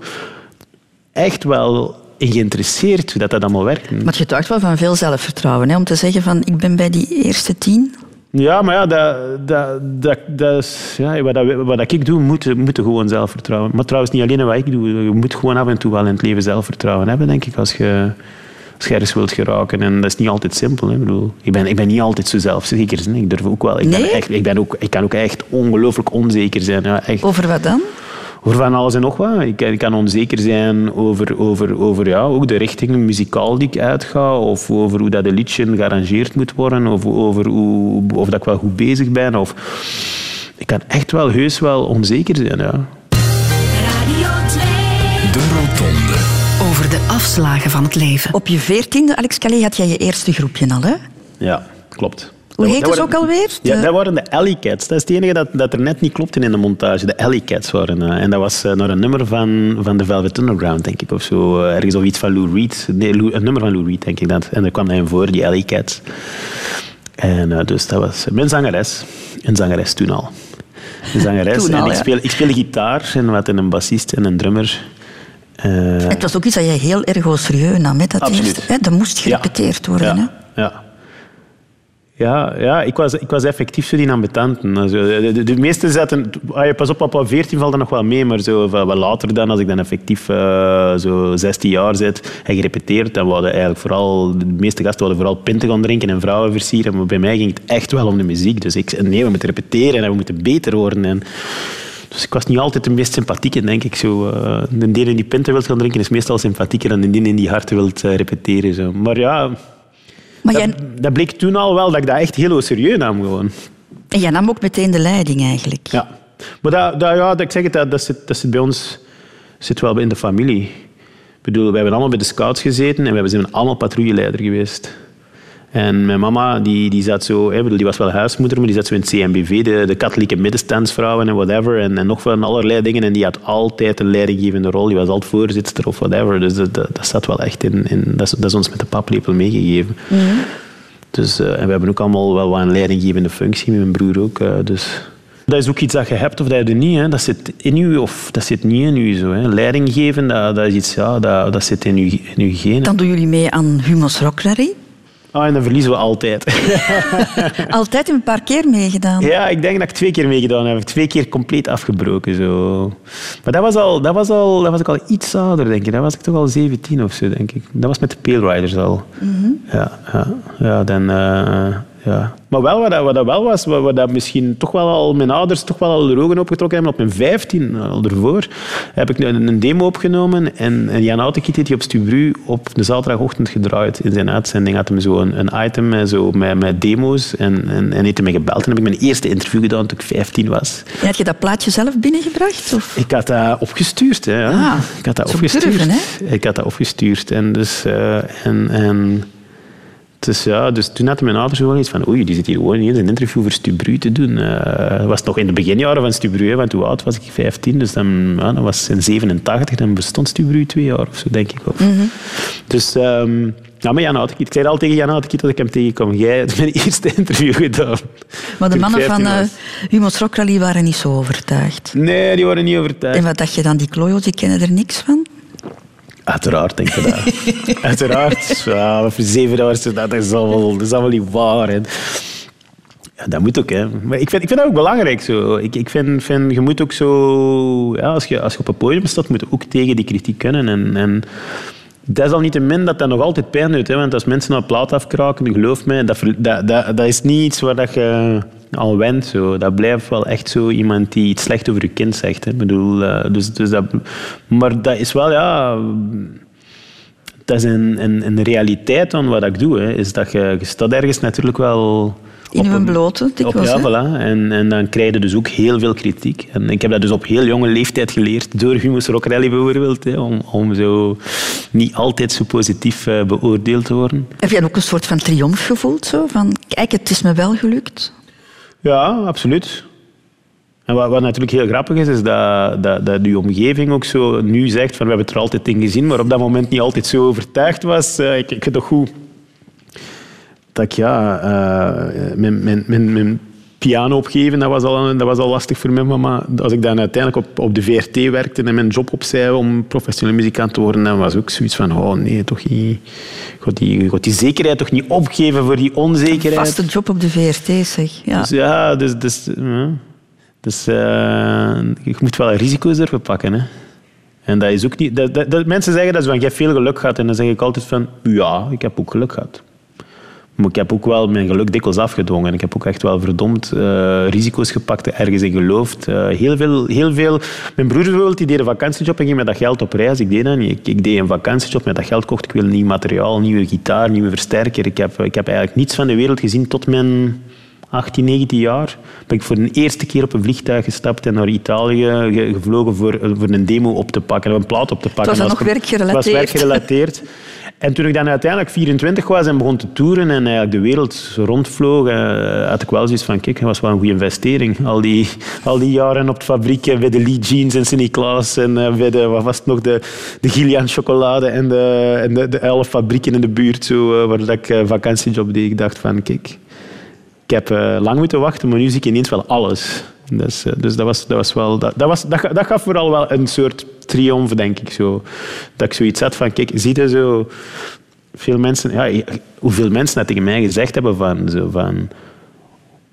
echt wel in geïnteresseerd hoe dat, dat allemaal werkt. Maar je getuigt wel van veel zelfvertrouwen, hè? om te zeggen van ik ben bij die eerste tien. Ja, maar ja, dat, dat, dat, dat is, ja, wat, dat, wat ik doe, moet, moet gewoon zelfvertrouwen. Maar trouwens, niet alleen wat ik doe. Je moet gewoon af en toe wel in het leven zelfvertrouwen hebben, denk ik, als je, als je ergens wilt geraken. En dat is niet altijd simpel. Hè. Ik, bedoel, ik, ben, ik ben niet altijd zo zelfzeker. Ik durf ook wel. Ik, ben echt, ik, ben ook, ik kan ook echt ongelooflijk onzeker zijn. Ja, echt. Over wat dan? Over van alles en nog wat. Ik, ik kan onzeker zijn over, over, over ja, ook de richting muzikaal die ik uitga, of over hoe dat een liedje gearrangeerd moet worden, of over hoe, of dat ik wel goed bezig ben. Of... Ik kan echt wel heus wel onzeker zijn. Ja. De Rotonde. Over de afslagen van het leven. Op je veertiende, Alex Calais, had jij je eerste groepje al, hè? Ja, klopt. Hoe heet dat het ook alweer? Ja, dat waren de Alley Cats. Dat is het enige dat, dat er net niet klopte in de montage. De Alley Cats waren. eh, en dat was eh, naar een nummer van, van de Velvet Underground, denk ik. Of zo. Eh, ergens of iets van Lou Reed. Nee, Lou- een nummer van Lou Reed, denk ik dat. En daar kwam hij in voor, die Alley Cats. En dus dat was mijn zangeres. Een zangeres toen al. Een zangeres. Toen en al, ik, ja. speel, ik speelde gitaar en wat en een bassist en een drummer. Het was ook iets dat jij heel erg serieus nam, hè, dat Absoluut. Hè? Dat moest gerepeteerd worden. Hè? Ja, ja. Ja, ik, was, ik was effectief zo die ambetanten. De, de, de meesten zaten... pas op, op 14 valt dat nog wel mee, maar zo, wat later dan, als ik dan effectief eh, zo 16 jaar zit en gerepeteerd, dan hadden eigenlijk vooral... De meeste gasten hadden vooral pinten gaan drinken en vrouwen versieren. Maar bij mij ging het echt wel om de muziek. Dus ik nee, we moeten repeteren en we moeten beter worden. En, dus ik was niet altijd de meest sympathieke, denk ik. Zo, eh, de die pinten wilt gaan drinken is meestal sympathieker dan de die die hard wilt eh, repeteren. Zo. Maar ja, Maar dat, jij, dat bleek toen al wel dat ik dat echt heel serieus nam. Gewoon. en jij nam ook meteen de leiding eigenlijk. Ja. Maar dat, dat, ja, dat, ik zeg het, dat, dat, zit, dat zit bij ons zit wel in de familie. Ik bedoel, wij hebben allemaal bij de scouts gezeten en we zijn allemaal patrouilleleider geweest. En mijn mama, die, die, zat zo, hè, bedoel, die was wel huismoeder, maar die zat zo in het CMBV, de, de katholieke middenstandsvrouwen en whatever. En, en nog van allerlei dingen. En die had altijd een leidinggevende rol. Die was altijd voorzitter of whatever. Dus dat, dat, dat zat wel echt in. in dat, is, dat is ons met de paplepel meegegeven. Dus, eh, en we hebben ook allemaal wel wat een leidinggevende functie, met mijn broer ook. eh, dus dat is ook iets dat je hebt of dat je er niet. Hè. Dat zit in u of dat zit niet in u. Zo, hè. Leiding geven, dat, dat is iets, ja, dat, dat zit in uw, in uw genen. Dan doen jullie mee aan Humo's Rock Rally. Ah, en dan verliezen we altijd. Altijd een paar keer meegedaan. ja, ik denk dat ik twee keer meegedaan heb. Twee keer compleet afgebroken. Zo. Maar dat was, al, dat, was al, dat was ik al iets ouder, denk ik. Dat was ik toch al 17 of zo, denk ik. Dat was met de Pale Riders al. Ja, ja, ja, dan... eh, ja. Maar wel, wat, dat, wat dat wel was, wat, wat dat misschien toch wel al mijn ouders toch wel al de ogen opgetrokken hebben, op mijn 15, al ervoor, heb ik een, een demo opgenomen en, en Jan Outekiet heeft die op Stubru op de zaterdagochtend gedraaid. In zijn uitzending had hij zo een, een item met, zo, met, met demo's en, en, en heeft hij gebeld. En heb ik mijn eerste interview gedaan toen ik 15 was. En had je dat plaatje zelf binnengebracht? Of? Ik had dat opgestuurd. Hè, ja. Ah, ik had dat opgestuurd. durven? Ik had dat opgestuurd. En dus, eh, en, en, dus, ja, dus toen hadden mijn ouders wel iets van oei, die zit hier gewoon ineens een interview voor Stubru te doen. Eh, was nog in de beginjaren van Stubru, want hoe oud was ik? 15, dus dan, ja, dat was in 87, dan bestond Stubru twee jaar of zo, denk ik. Of. Mhm. Dus... ehm ja, maar Jan Outekiet, ik zei al tegen Jan Outekiet dat ik hem tegenkom. Jij hebt mijn eerste interview gedaan. Maar de mannen van 15 eh Rally waren niet zo overtuigd. Nee, die waren niet overtuigd. En wat dacht je dan, die klojo's, die kennen er niks van? Uiteraard, denk je dat. Uiteraard. Ja, voor zeven dat is allemaal, dat is allemaal niet waar. hè. Dat moet ook, hè. Maar ik vind, ik vind dat ook belangrijk. Zo. Ik, ik vind, vind, je moet ook zo... Ja, als, je, als je op een podium staat, moet je ook tegen die kritiek kunnen. En, en dat is al niet te min dat dat nog altijd pijn doet. Hè. Want als mensen een plaat afkraken, geloof mij, dat, dat, dat, dat is niet iets waar dat je al went. Zo. Dat blijft wel echt zo iemand die iets slecht over je kind zegt. Hè. Ik bedoel, eh, dus, dus dat, maar dat is wel, ja... Dat is een, een, een realiteit van wat ik doe. Hè. Is dat je, je staat ergens natuurlijk wel... In op een- blote, op, dikwijls, ja, hè? voilà. En, en dan krijg je dus ook heel veel kritiek. En ik heb dat dus op heel jonge leeftijd geleerd, door Humus Rock Rally bijvoorbeeld, hè, om, om zo niet altijd zo positief eh, beoordeeld te worden. Heb jij ook een soort van triomf gevoeld? Zo? Van, kijk, het is me wel gelukt. Ja, absoluut. En wat, wat natuurlijk heel grappig is, is dat, dat, dat omgeving ook zo nu zegt van we hebben het er altijd in gezien, maar op dat moment niet altijd zo overtuigd was. Uh, ik, ik toch goed dat ik ja, mijn piano opgeven, dat was, al, dat was al lastig voor mijn mama. Als ik dan uiteindelijk op, op de VRT werkte en mijn job opzij om professioneel muzikant te worden, dan was ook zoiets van, oh nee, toch niet... God die, God die zekerheid toch niet opgeven voor die onzekerheid. Vaste job op de VRT, zeg. Ja, dus, ja, dus... dus, ja. dus uh, je moet wel risico's durven pakken, hè. En dat is ook niet... Dat, dat, dat, mensen zeggen dat ze van, je hebt veel geluk gehad. En dan zeg ik altijd van, ja, ik heb ook geluk gehad. Maar ik heb ook wel mijn geluk dikwijls afgedwongen. Ik heb ook echt wel verdomd uh, risico's gepakt, ergens in geloofd. Uh, heel, veel, heel veel... Mijn broer bijvoorbeeld, die deed een vakantiejob en ging met dat geld op reis. Ik deed dat niet. Ik, ik deed een vakantiejob, met dat geld kocht ik wil nieuw materiaal, nieuwe gitaar, nieuwe versterker. Ik heb, ik heb eigenlijk niets van de wereld gezien tot mijn 18, 19 jaar. Ben ik voor de eerste keer op een vliegtuig gestapt en naar Italië gevlogen voor, voor een demo op te pakken, een plaat op te pakken. Het was dan nog werkgerelateerd. Het was werkgerelateerd. En toen ik dan uiteindelijk 24 was en begon te toeren en eigenlijk de wereld rondvloog, eh, had ik wel zoiets van, kijk, dat was wel een goede investering. Al die, al die jaren op de fabriek bij de Lee Jeans en Sint-Niklaas en uh, bij de, wat was het nog, de, de Gillian chocolade en de, en de, de elf fabrieken in de buurt, zo, uh, waar ik vakantiejob deed. Ik dacht van, kijk, ik heb lang moeten wachten, maar nu zie ik ineens wel alles. Dus, dus dat, was, dat was wel... Dat, dat, was, dat, dat gaf vooral wel een soort triomf, denk ik. Zo. Dat ik zoiets had van, kijk, zie je zo... Veel mensen... Ja, hoeveel mensen dat tegen mij gezegd hebben van... Zo, van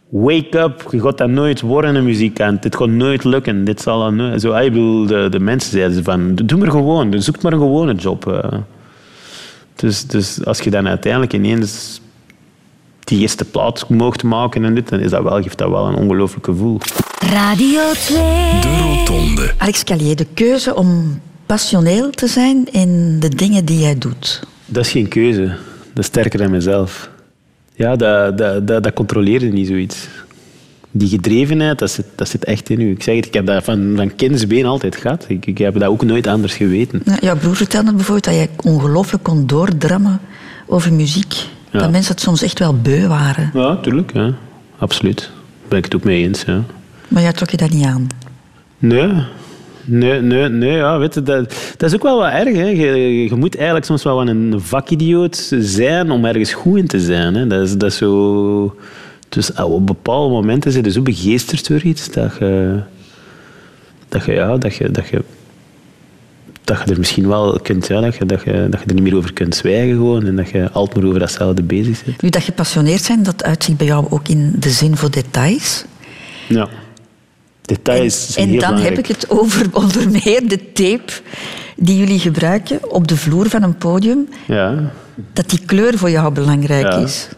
Wake up, je gaat dat nooit worden, een muzikant. Dit gaat nooit lukken. Dit zal dan nooit... Zo, ik bedoel, de, de mensen zeiden van... Doe maar gewoon. Zoek maar een gewone job. Dus, dus als je dan uiteindelijk ineens die eerste plaat mocht maken en dit, dan is dat wel, geeft dat wel een ongelooflijk gevoel. Radio 2. De Rotonde. Alex Callier, de keuze om passioneel te zijn in de dingen die jij doet. Dat is geen keuze. Dat is sterker dan mezelf. Ja, dat, dat, dat, dat controleerde niet zoiets. Die gedrevenheid, dat zit, dat zit echt in u. Ik zeg het, ik heb dat van, van kindsbeen altijd gehad. Ik, ik heb dat ook nooit anders geweten. Ja, jouw broer vertelde bijvoorbeeld dat je ongelooflijk kon doordrammen over muziek. Ja. Dat mensen het soms echt wel beu waren. Ja, tuurlijk. Ja. Absoluut. Daar ben ik het ook mee eens. Ja. Maar jij trok je dat niet aan? Nee. Nee, nee, nee ja, weet je, dat, dat is ook wel wat erg. Hè. Je, je moet eigenlijk soms wel een vakidioot zijn om ergens goed in te zijn. Hè. Dat, is, dat is zo... Dus op bepaalde momenten zit je zo begeesterd door iets dat je... Dat je, ja, dat je, dat je dat je er misschien wel kunt, ja, dat, je, dat, je, dat je er niet meer over kunt zwijgen gewoon en dat je altijd maar over datzelfde bezig bent. Nu, dat gepassioneerd zijn, dat uitziet bij jou ook in de zin voor details. Ja. Details en, en dan belangrijk. heb ik het over onder meer de tape die jullie gebruiken op de vloer van een podium. Ja. Dat die kleur voor jou belangrijk Ja. is.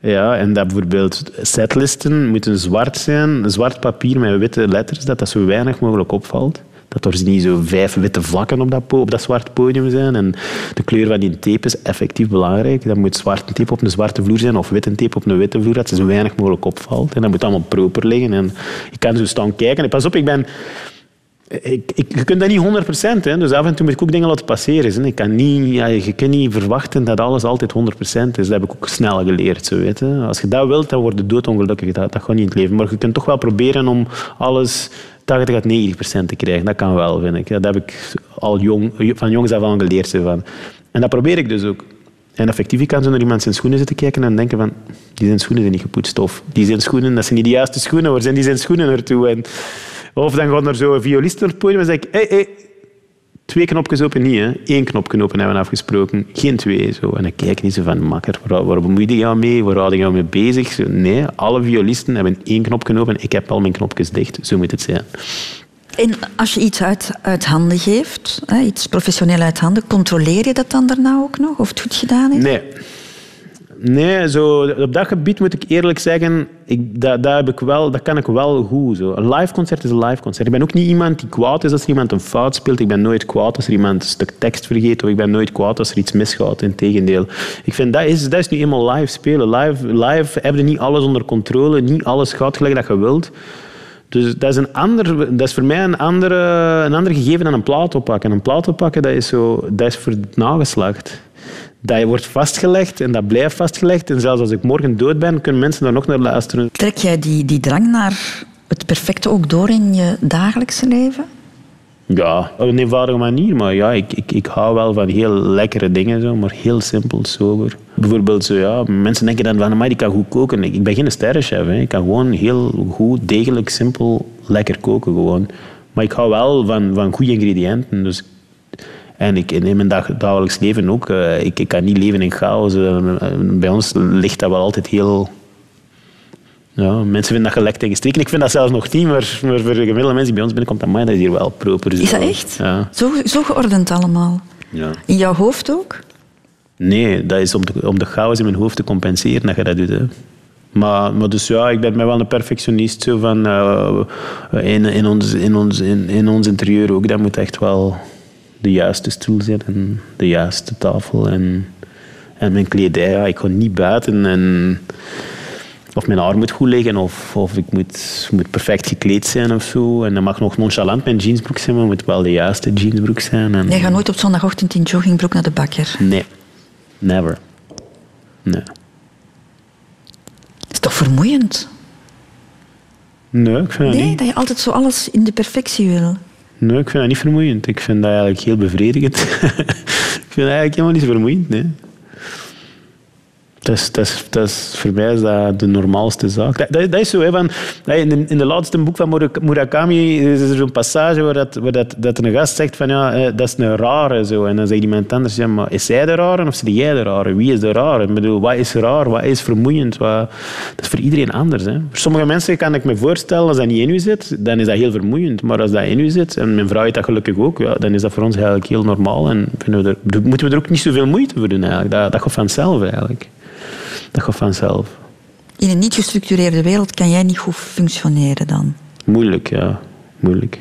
Ja, en dat bijvoorbeeld setlisten moeten zwart zijn, zwart papier met witte letters, dat dat zo weinig mogelijk opvalt. Dat er niet zo vijf witte vlakken op dat, op dat zwarte podium zijn. En de kleur van die tape is effectief belangrijk. Dat moet zwarte tape op een zwarte vloer zijn of witte tape op een witte vloer, dat het zo weinig mogelijk opvalt. En dat moet allemaal proper liggen. En je kan zo staan kijken. En pas op, ik ben... Ik, ik, je kunt dat niet 100% hè. Dus af en toe moet ik ook dingen laten passeren. Hè. Ik kan niet, ja, je kunt niet verwachten dat alles altijd 100% is. Dat heb ik ook snel geleerd. Zo, weet. Als je dat wilt, dan word je doodongelukkig. Dat, dat gaat niet in het leven. Maar je kunt toch wel proberen om alles 80 à 90% te krijgen. Dat kan wel, vind ik. Dat heb ik al jong, van jongs af aan geleerd. Van. En dat probeer ik dus ook. En effectief, kan zo naar iemand zijn schoenen zitten kijken en denken van, die zijn schoenen zijn niet gepoetst. Of die zijn schoenen, dat zijn niet de juiste schoenen. Waar zijn die zijn schoenen naartoe? En, of dan gaat er zo een violist naar het podium en zeg ik, hey, hey, twee knopjes open niet, hè. Eén knopje open hebben we afgesproken. Geen twee. Zo. En dan kijk niet zo van, makker, waar, waar bemoei je mee? Waar houd je mee bezig? Zo, nee, alle violisten hebben één knopje open. Ik heb al mijn knopjes dicht. Zo moet het zijn. En als je iets uit, uit handen geeft, hè, iets professioneel uit handen, controleer je dat dan daarna ook nog? Of het goed gedaan is? Nee. Nee, zo, op dat gebied moet ik eerlijk zeggen, ik, dat, heb ik wel, dat kan ik wel goed. Zo. Een live concert is een live concert. Ik ben ook niet iemand die kwaad is als er iemand een fout speelt. Ik ben nooit kwaad als er iemand een stuk tekst vergeet. Of ik ben nooit kwaad als er iets misgaat. Integendeel. Ik vind dat is, dat is nu eenmaal live spelen. Live, live heb je niet alles onder controle. Niet alles gaat gelijk dat je wilt. Dus dat is, een ander, dat is voor mij een, andere, een ander gegeven dan een plaat oppakken. Een plaat oppakken, dat is, zo, dat is voor het nageslacht. Dat wordt vastgelegd en dat blijft vastgelegd. En zelfs als ik morgen dood ben, kunnen mensen daar nog naar luisteren. Trek jij die, die drang naar het perfecte ook door in je dagelijkse leven? Ja, op een eenvoudige manier. Maar ja, ik, ik, ik hou wel van heel lekkere dingen, zo, maar heel simpel, sober. Bijvoorbeeld, zo, ja, mensen denken dan van, maar die kan goed koken. Ik, ik ben geen sterrenchef. Hè. Ik kan gewoon heel goed, degelijk, simpel, lekker koken gewoon. Maar ik hou wel van, van goede ingrediënten. Dus, en ik, in mijn dag, dagelijks leven ook. eh, ik, ik kan niet leven in chaos. Eh, bij ons ligt dat wel altijd heel... Ja, mensen vinden dat gelekt en gestreken. Ik vind dat zelfs nog niet, maar, maar voor de gemiddelde mensen die bij ons binnenkomt, amai, dat is hier wel proper. zo. Is dat echt? Ja. Zo, zo geordend allemaal. ja. In jouw hoofd ook? Nee, dat is om de, om de chaos in mijn hoofd te compenseren dat je dat doet. Hè. Maar, maar dus ja, ik ben wel een perfectionist. Zo van, eh, in, in, ons, in, ons, in, in ons interieur ook. Dat moet echt wel de juiste stoel zijn en de juiste tafel. En, en mijn kledij, ja, ik ga niet buiten. En, of mijn haar moet goed liggen, of, of ik moet, moet perfect gekleed zijn of zo. En dan mag nog nonchalant mijn jeansbroek zijn, maar het moet wel de juiste jeansbroek zijn. En, Jij gaat nooit op zondagochtend in joggingbroek naar de bakker. Nee, never. Nee. Is toch vermoeiend? Nee, ik vind Nee, niet. dat je altijd zo alles in de perfectie wil. Nee, ik vind dat niet vermoeiend. Ik vind dat eigenlijk heel bevredigend. ik vind dat eigenlijk helemaal niet vermoeiend, nee. Dat is, dat, dat voor mij de normaalste zaak. Dat, dat, is zo, hè, in, de, in de laatste boek van Murak- Murakami is er zo'n passage waar, dat, waar dat, een gast zegt van ja, eh, dat is een rare. Zo. En dan zegt iemand anders, ja, maar is zij de rare of is jij de rare? Wie is de rare? Ik bedoel, wat is raar? Wat is vermoeiend? Wat... Dat is voor iedereen anders. Hè. Voor sommige mensen kan ik me voorstellen, als dat niet in u zit, dan is dat heel vermoeiend. Maar als dat in u zit, en mijn vrouw heeft dat gelukkig ook, ja, dan is dat voor ons eigenlijk heel normaal. En we er, moeten we er ook niet zoveel moeite voor doen eigenlijk. Dat, dat gaat vanzelf eigenlijk. Dat gaat vanzelf. In een niet gestructureerde wereld kan jij niet goed functioneren dan. Moeilijk, ja. Moeilijk.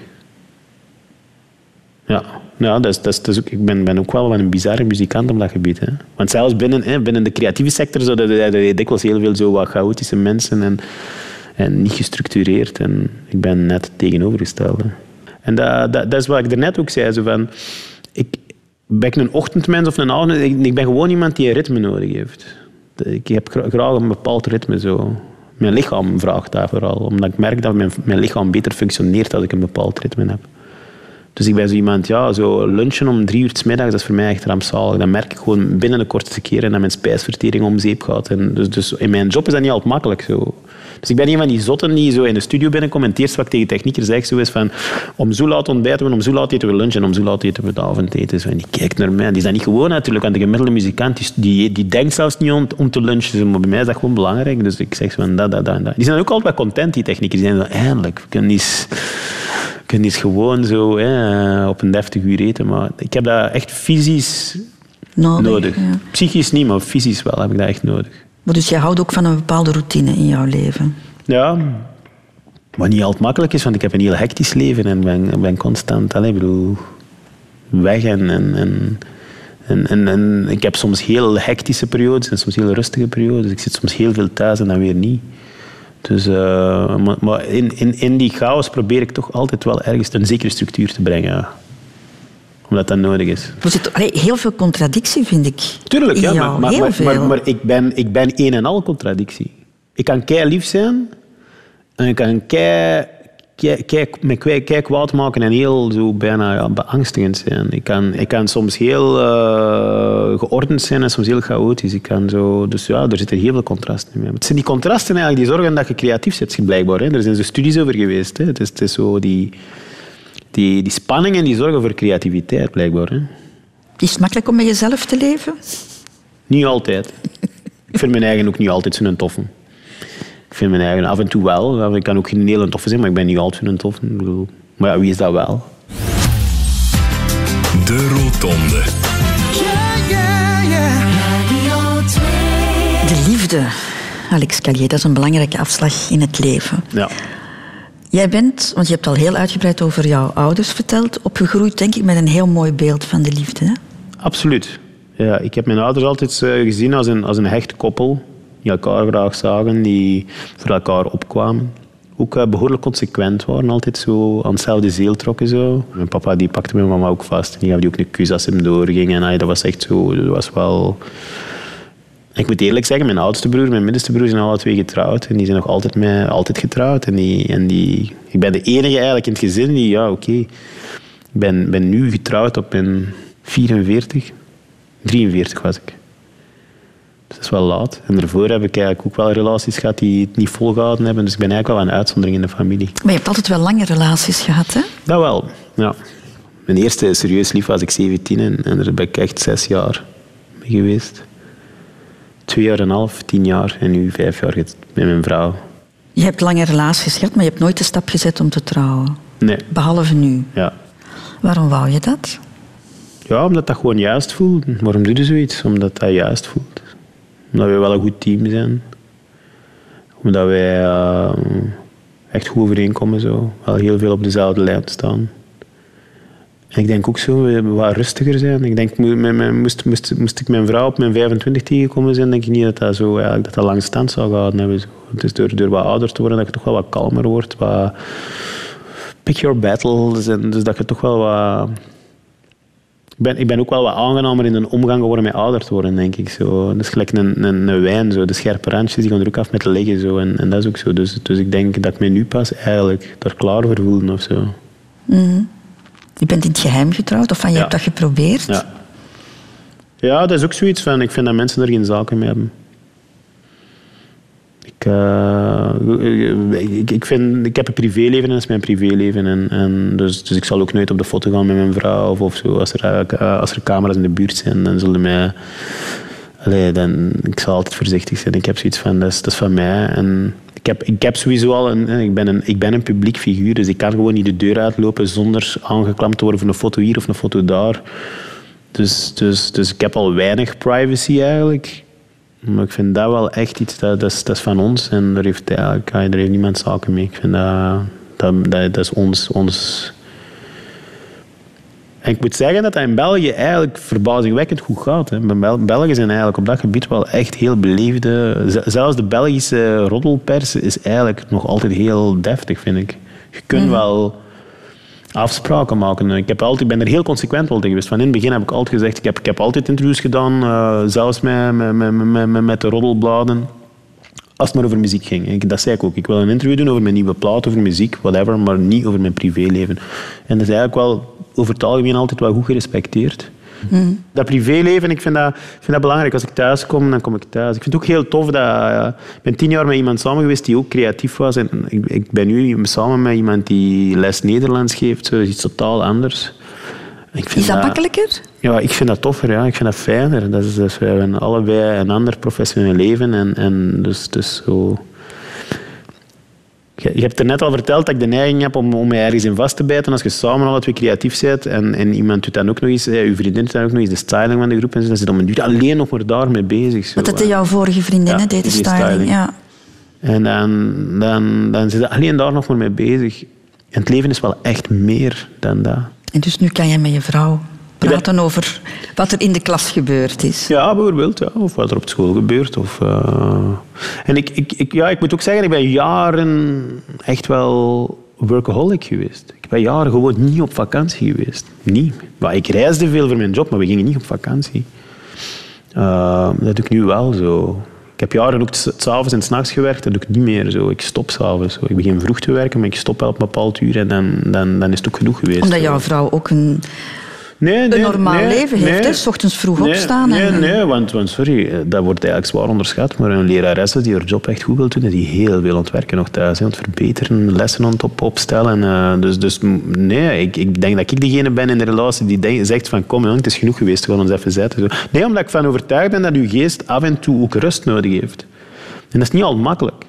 Ja, ja dat is, dat is, dat is ook, ik ben, ben ook wel een bizarre muzikant op dat gebied. Hè. Want zelfs binnen, hè, binnen de creatieve sector zo, dat, dat, dikwijls heel veel zo wat chaotische mensen en, en niet gestructureerd. En ik ben net tegenovergestelde. En dat, dat, dat is wat ik daarnet ook zei. Zo van, ik, ben ik een ochtendmens of een avond? Ik, ik ben gewoon iemand die een ritme nodig heeft. Ik heb gra- graag een bepaald ritme. Zo. Mijn lichaam vraagt dat vooral. Omdat ik merk dat mijn, mijn lichaam beter functioneert als ik een bepaald ritme heb. Dus ik ben zo iemand, ja, zo lunchen om drie uur 's middags, dat is voor mij echt rampzalig. Dan merk ik gewoon binnen de kortste keren dat mijn spijsvertering om zeep gaat. En dus, dus in mijn job is dat niet altijd makkelijk zo. Dus ik ben een van die zotten die zo in de studio binnenkomt en het eerste wat ik tegen technieker zeg zo is van om zo laat ontbijten we, om zo laat eten we lunch en om zo laat eten we het avondeten. Die kijkt naar mij. Die is dat niet gewoon natuurlijk, want de gemiddelde muzikant die, die, die denkt zelfs niet om, om te lunchen. Maar bij mij is dat gewoon belangrijk. Dus ik zeg zo van dat, dat, dat, en dat. Die zijn ook altijd wel content, die techniekers. Die zijn zo, eindelijk, we kunnen eens, kunnen gewoon zo hè, op een deftig uur eten. Maar ik heb dat echt fysisch Nodig. nodig. ja. Psychisch niet, maar fysisch wel heb ik dat echt nodig. Dus jij houdt ook van een bepaalde routine in jouw leven. Ja, wat niet altijd makkelijk is, want ik heb een heel hectisch leven en ben, ben constant allez, bedoel, weg. En, en, en, en, en, en ik heb soms heel hectische periodes en soms heel rustige periodes. Ik zit soms heel veel thuis en dan weer niet. Dus, eh, maar maar in, in, in die chaos probeer ik toch altijd wel ergens een zekere structuur te brengen. Omdat dat nodig is. Er zit allee, heel veel contradictie, vind ik. Tuurlijk, ja, maar, maar, heel veel. maar, maar ik, ben, ik ben een en al contradictie. Ik kan kei lief zijn en ik kan kei, kei, kei, me kei, kei kwaad maken en heel zo bijna ja, beangstigend zijn. Ik kan, ik kan soms heel eh, geordend zijn en soms heel chaotisch. Ik kan zo, dus ja, er zitten heel veel contrasten in. Het zijn die contrasten eigenlijk die zorgen dat je creatief bent, blijkbaar. Hè. Er zijn zo studies over geweest. Hè. Het, is, het is zo die, die, die spanningen die zorgen voor creativiteit, blijkbaar. Hè. Is het makkelijk om met jezelf te leven? Niet altijd. Ik vind mijn eigen ook niet altijd zo'n toffe. Ik vind mijn eigen af en toe wel. Ik kan ook geen hele toffe zijn, maar ik ben niet altijd zo'n toffe. Ik bedoel, Maar ja, wie is dat wel? De Rotonde. De liefde. Alex Callier, dat is een belangrijke afslag in het leven. Ja. Jij bent, want je hebt al heel uitgebreid over jouw ouders verteld, opgegroeid denk ik met een heel mooi beeld van de liefde. Hè? Absoluut. Ja, ik heb mijn ouders altijd eh, gezien als een, als een hecht koppel. Die elkaar graag zagen, die voor elkaar opkwamen. Ook eh, behoorlijk consequent waren, altijd zo aan hetzelfde zeel trokken. Zo. Mijn papa die pakte mijn mama ook vast. En die gaf die ook een kus als ze hem doorging. En dat was echt zo, dat was wel... Ik moet eerlijk zeggen, mijn oudste broer en mijn middenste broer zijn alle twee getrouwd. En die zijn nog altijd, met, altijd getrouwd. En die, en die, ik ben de enige eigenlijk in het gezin die, ja, oké. Ik ben, ben nu getrouwd op mijn 44. 43 was ik. Dus dat is wel laat. En daarvoor heb ik eigenlijk ook wel relaties gehad die het niet volgehouden hebben. Dus ik ben eigenlijk wel een uitzondering in de familie. Maar je hebt altijd wel lange relaties gehad, hè? Dat wel, ja. Mijn eerste serieus lief was ik 17 en, en daar ben ik echt zes jaar mee geweest. Twee jaar en een half, tien jaar en nu vijf jaar met mijn vrouw. Je hebt lange relaties gehad, maar je hebt nooit de stap gezet om te trouwen. Nee, Behalve nu. ja. Waarom wou je dat? Ja, omdat dat gewoon juist voelt. Waarom doe je zoiets? Omdat dat juist voelt. Omdat we wel een goed team zijn. Omdat wij eh, echt goed overeenkomen. Zo. Wel heel veel op dezelfde lijn staan. Ik denk ook zo, we wat rustiger zijn. Ik denk, moest, moest, moest ik mijn vrouw op mijn 25 tegenkomen zijn, denk ik niet dat dat zo eigenlijk, dat dat lang stand zou gehouden hebben. Het is door, door wat ouder te worden dat je toch wel wat kalmer wordt. Wat pick your battles. En dus dat je toch wel wat... Ik ben, ik ben ook wel wat aangenamer in een omgang geworden met ouder te worden, denk ik. Zo. Dat is gelijk een, een, wijn. Zo. De scherpe randjes die gaan er ook af met liggen. Zo. En, en dat is ook zo. Dus, dus ik denk dat ik me nu pas eigenlijk daar klaar voor voelde. Of zo. Je bent in het geheim getrouwd, of van je Ja. hebt dat geprobeerd? Ja. ja, dat is ook zoiets van... Ik vind dat mensen er geen zaken mee hebben. Ik, eh, ik, ik, vind, ik heb een privéleven en dat is mijn privéleven. En, en dus, dus ik zal ook nooit op de foto gaan met mijn vrouw of, of zo. Als er, eh, als er camera's in de buurt zijn, dan zullen mij... Allee, dan, ik zal altijd voorzichtig zijn. Ik heb zoiets van, dat is, dat is van mij. En ik heb, ik heb sowieso al een, ik ben een, ik ben een publiek figuur, dus ik kan gewoon niet de deur uitlopen zonder aangeklampt te worden voor een foto hier of een foto daar. Dus, dus, dus ik heb al weinig privacy eigenlijk. Maar ik vind dat wel echt iets, dat, dat, is, dat is van ons. En daar heeft, ja, daar heeft niemand zaken mee. Ik vind dat, dat, dat, dat is ons, ons... En ik moet zeggen dat dat in België eigenlijk verbazingwekkend goed gaat. Hè. Bel- Belgen zijn eigenlijk op dat gebied wel echt heel beleefde... Zelfs de Belgische roddelpers is eigenlijk nog altijd heel deftig, vind ik. Je kunt wel afspraken maken. Ik heb altijd, ben er heel consequent wel tegen geweest. Van in het begin heb ik altijd gezegd, ik heb, ik heb altijd interviews gedaan, eh, zelfs met, met, met, met, met, met de roddelbladen. Als het maar over muziek ging. Ik, dat zei ik ook. Ik wil een interview doen over mijn nieuwe plaat, over muziek, whatever, maar niet over mijn privéleven. En dat is eigenlijk wel over het algemeen altijd wel goed gerespecteerd. Dat privéleven, ik vind dat, ik vind dat belangrijk. Als ik thuis kom, dan kom ik thuis. Ik vind het ook heel tof dat... eh, ik ben tien jaar met iemand samen geweest die ook creatief was. En ik, ik ben nu samen met iemand die les Nederlands geeft. Zo, dat is iets totaal anders. Ik vind Is dat makkelijker? ja, ik vind dat toffer, ja. ik vind dat fijner. Dat is, dus we hebben allebei een ander professioneel leven. En, en dus, dus zo... Je, je hebt er net al verteld dat ik de neiging heb om, om mij ergens in vast te bijten. Als je samen alle twee creatief bent en, en iemand doet dan ook nog eens, eh, uw vriendin doet dan ook nog eens de styling van de groep, en zo, dan zit je om een duur alleen nog maar daarmee bezig. Zo. Want dat deed jouw vorige vriendin, Ja, deed de styling. styling. Ja. En dan, dan, dan zit je alleen daar nog maar mee bezig. En het leven is wel echt meer dan dat. En dus nu kan jij met je vrouw praten over wat er in de klas gebeurd is. Ja, bijvoorbeeld. Ja. Of wat er op school gebeurt. Of, eh, En ik, ik, ik, ja, ik moet ook zeggen, ik ben jaren echt wel workaholic geweest. Ik ben jaren gewoon niet op vakantie geweest. Niet. Maar ik reisde veel voor mijn job, maar we gingen niet op vakantie. Eh, dat doe ik nu wel zo. Ik heb jaren ook s- s'avonds en s'nachts gewerkt, dat doe ik niet meer zo. Ik stop s'avonds. zo. Ik begin vroeg te werken, maar ik stop wel op een bepaald uur en dan, dan, dan is het ook genoeg geweest. Omdat jouw vrouw ook een, Nee, een normaal leven heeft. hè? S ochtends vroeg opstaan. Nee, en, nee want, want sorry, eh, dat wordt eigenlijk zwaar onderschat. Maar een lerares die haar job echt goed wil doen, die heel veel aan het werken nog thuis. hè, Aan het verbeteren, lessen aan het op, opstellen. eh, dus, dus nee, ik, ik denk dat ik degene ben in de relatie die denk- zegt van kom, jong, het is genoeg geweest, we gaan ons even zetten. Nee, omdat ik van overtuigd ben dat uw geest af en toe ook rust nodig heeft. En dat is niet altijd makkelijk.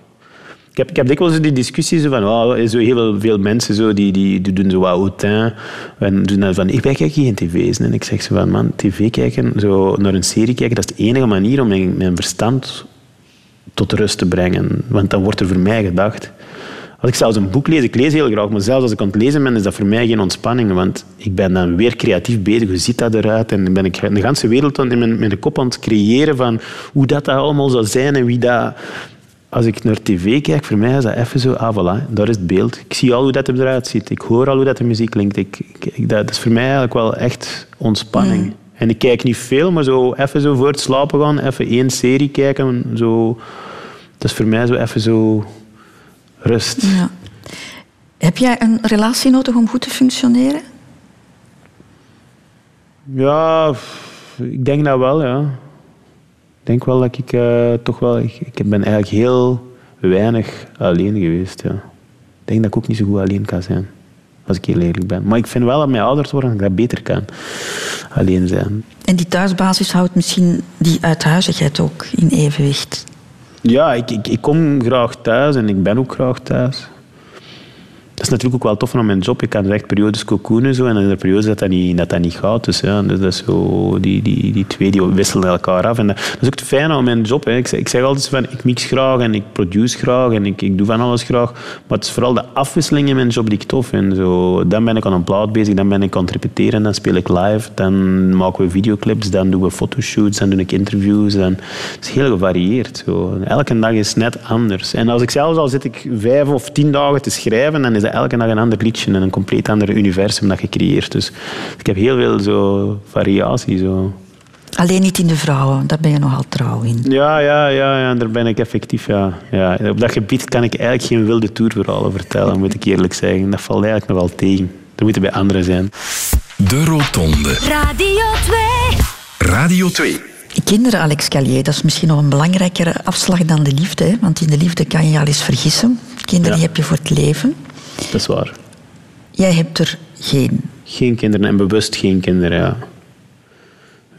Ik heb, ik heb dikwijls die discussie zo van, oh, zo heel veel, mensen zo, die, die, die doen zo wat hautain. En doen dan van, ik kijken geen tv's. En ik zeg zo van, man, tv kijken, zo naar een serie kijken, dat is de enige manier om mijn, mijn verstand tot rust te brengen. Want dan wordt er voor mij gedacht. Als ik zelfs een boek lees, ik lees heel graag, maar zelfs als ik aan het lezen ben, is dat voor mij geen ontspanning. Want ik ben dan weer creatief bezig. Hoe ziet dat eruit? En dan ben ik de hele wereld in mijn, mijn kop aan het creëren van hoe dat, dat allemaal zou zijn en wie dat... Als ik naar tv kijk, voor mij is dat even zo, ah voilà, daar is het beeld. Ik zie al hoe dat eruit ziet. Ik hoor al hoe dat de muziek klinkt. Ik, dat is voor mij eigenlijk wel echt ontspanning. En ik kijk niet veel, maar zo even zo voor het slapen gaan, even één serie kijken. Zo, dat is voor mij zo even zo rust. Ja. Heb jij een relatie nodig om goed te functioneren? Ja, ik denk dat wel, ja. Ik denk wel dat ik uh, toch wel... Ik, ik, ben eigenlijk heel weinig alleen geweest, ja. Ik denk dat ik ook niet zo goed alleen kan zijn. Als ik heel eerlijk ben. Maar ik vind wel dat mijn ouders worden dat ik dat beter kan. Alleen zijn. En die thuisbasis houdt misschien die uithuizigheid ook in evenwicht? Ja, ik, ik, ik kom graag thuis en ik ben ook graag thuis dat is natuurlijk ook wel tof van mijn job. Je kan echt periodes cocoonen zo, en dan er periodes dat dat niet, dat dat niet gaat. Dus ja, dus dat is zo, die, die, die twee die wisselen elkaar af. En dat, is ook het fijne aan mijn job. Hè. Ik, ik zeg altijd van, ik mix graag en ik produce graag en ik, ik doe van alles graag. Maar het is vooral de afwisseling in mijn job die ik tof vind. Zo, dan ben ik aan een plaat bezig, dan ben ik aan het repeteren, dan speel ik live, dan maken we videoclips, dan doen we fotoshoots, dan doe ik interviews. Dan, het is heel gevarieerd. Zo. Elke dag is net anders. En als ik zelfs al zit ik vijf of tien dagen te schrijven, dan is dat elke dag een ander liedje en een compleet ander universum dat je creëert. Dus ik heb heel veel zo variatie. Zo. Alleen niet in de vrouwen, daar ben je nogal trouw in. Ja, ja, ja, ja daar ben ik effectief. Ja. Ja, op dat gebied kan ik eigenlijk geen wilde tourverhalen vertellen, moet ik eerlijk zeggen. Dat valt eigenlijk nog wel tegen. Dat moeten bij anderen zijn. De Rotonde. Radio 2. Radio 2. Kinderen, Alex Callier, dat is misschien nog een belangrijkere afslag dan de liefde. Hè? Want in de liefde kan je je al eens vergissen. Kinderen die heb je voor het leven. Dat is waar. Jij hebt er geen? Geen kinderen en bewust geen kinderen, ja.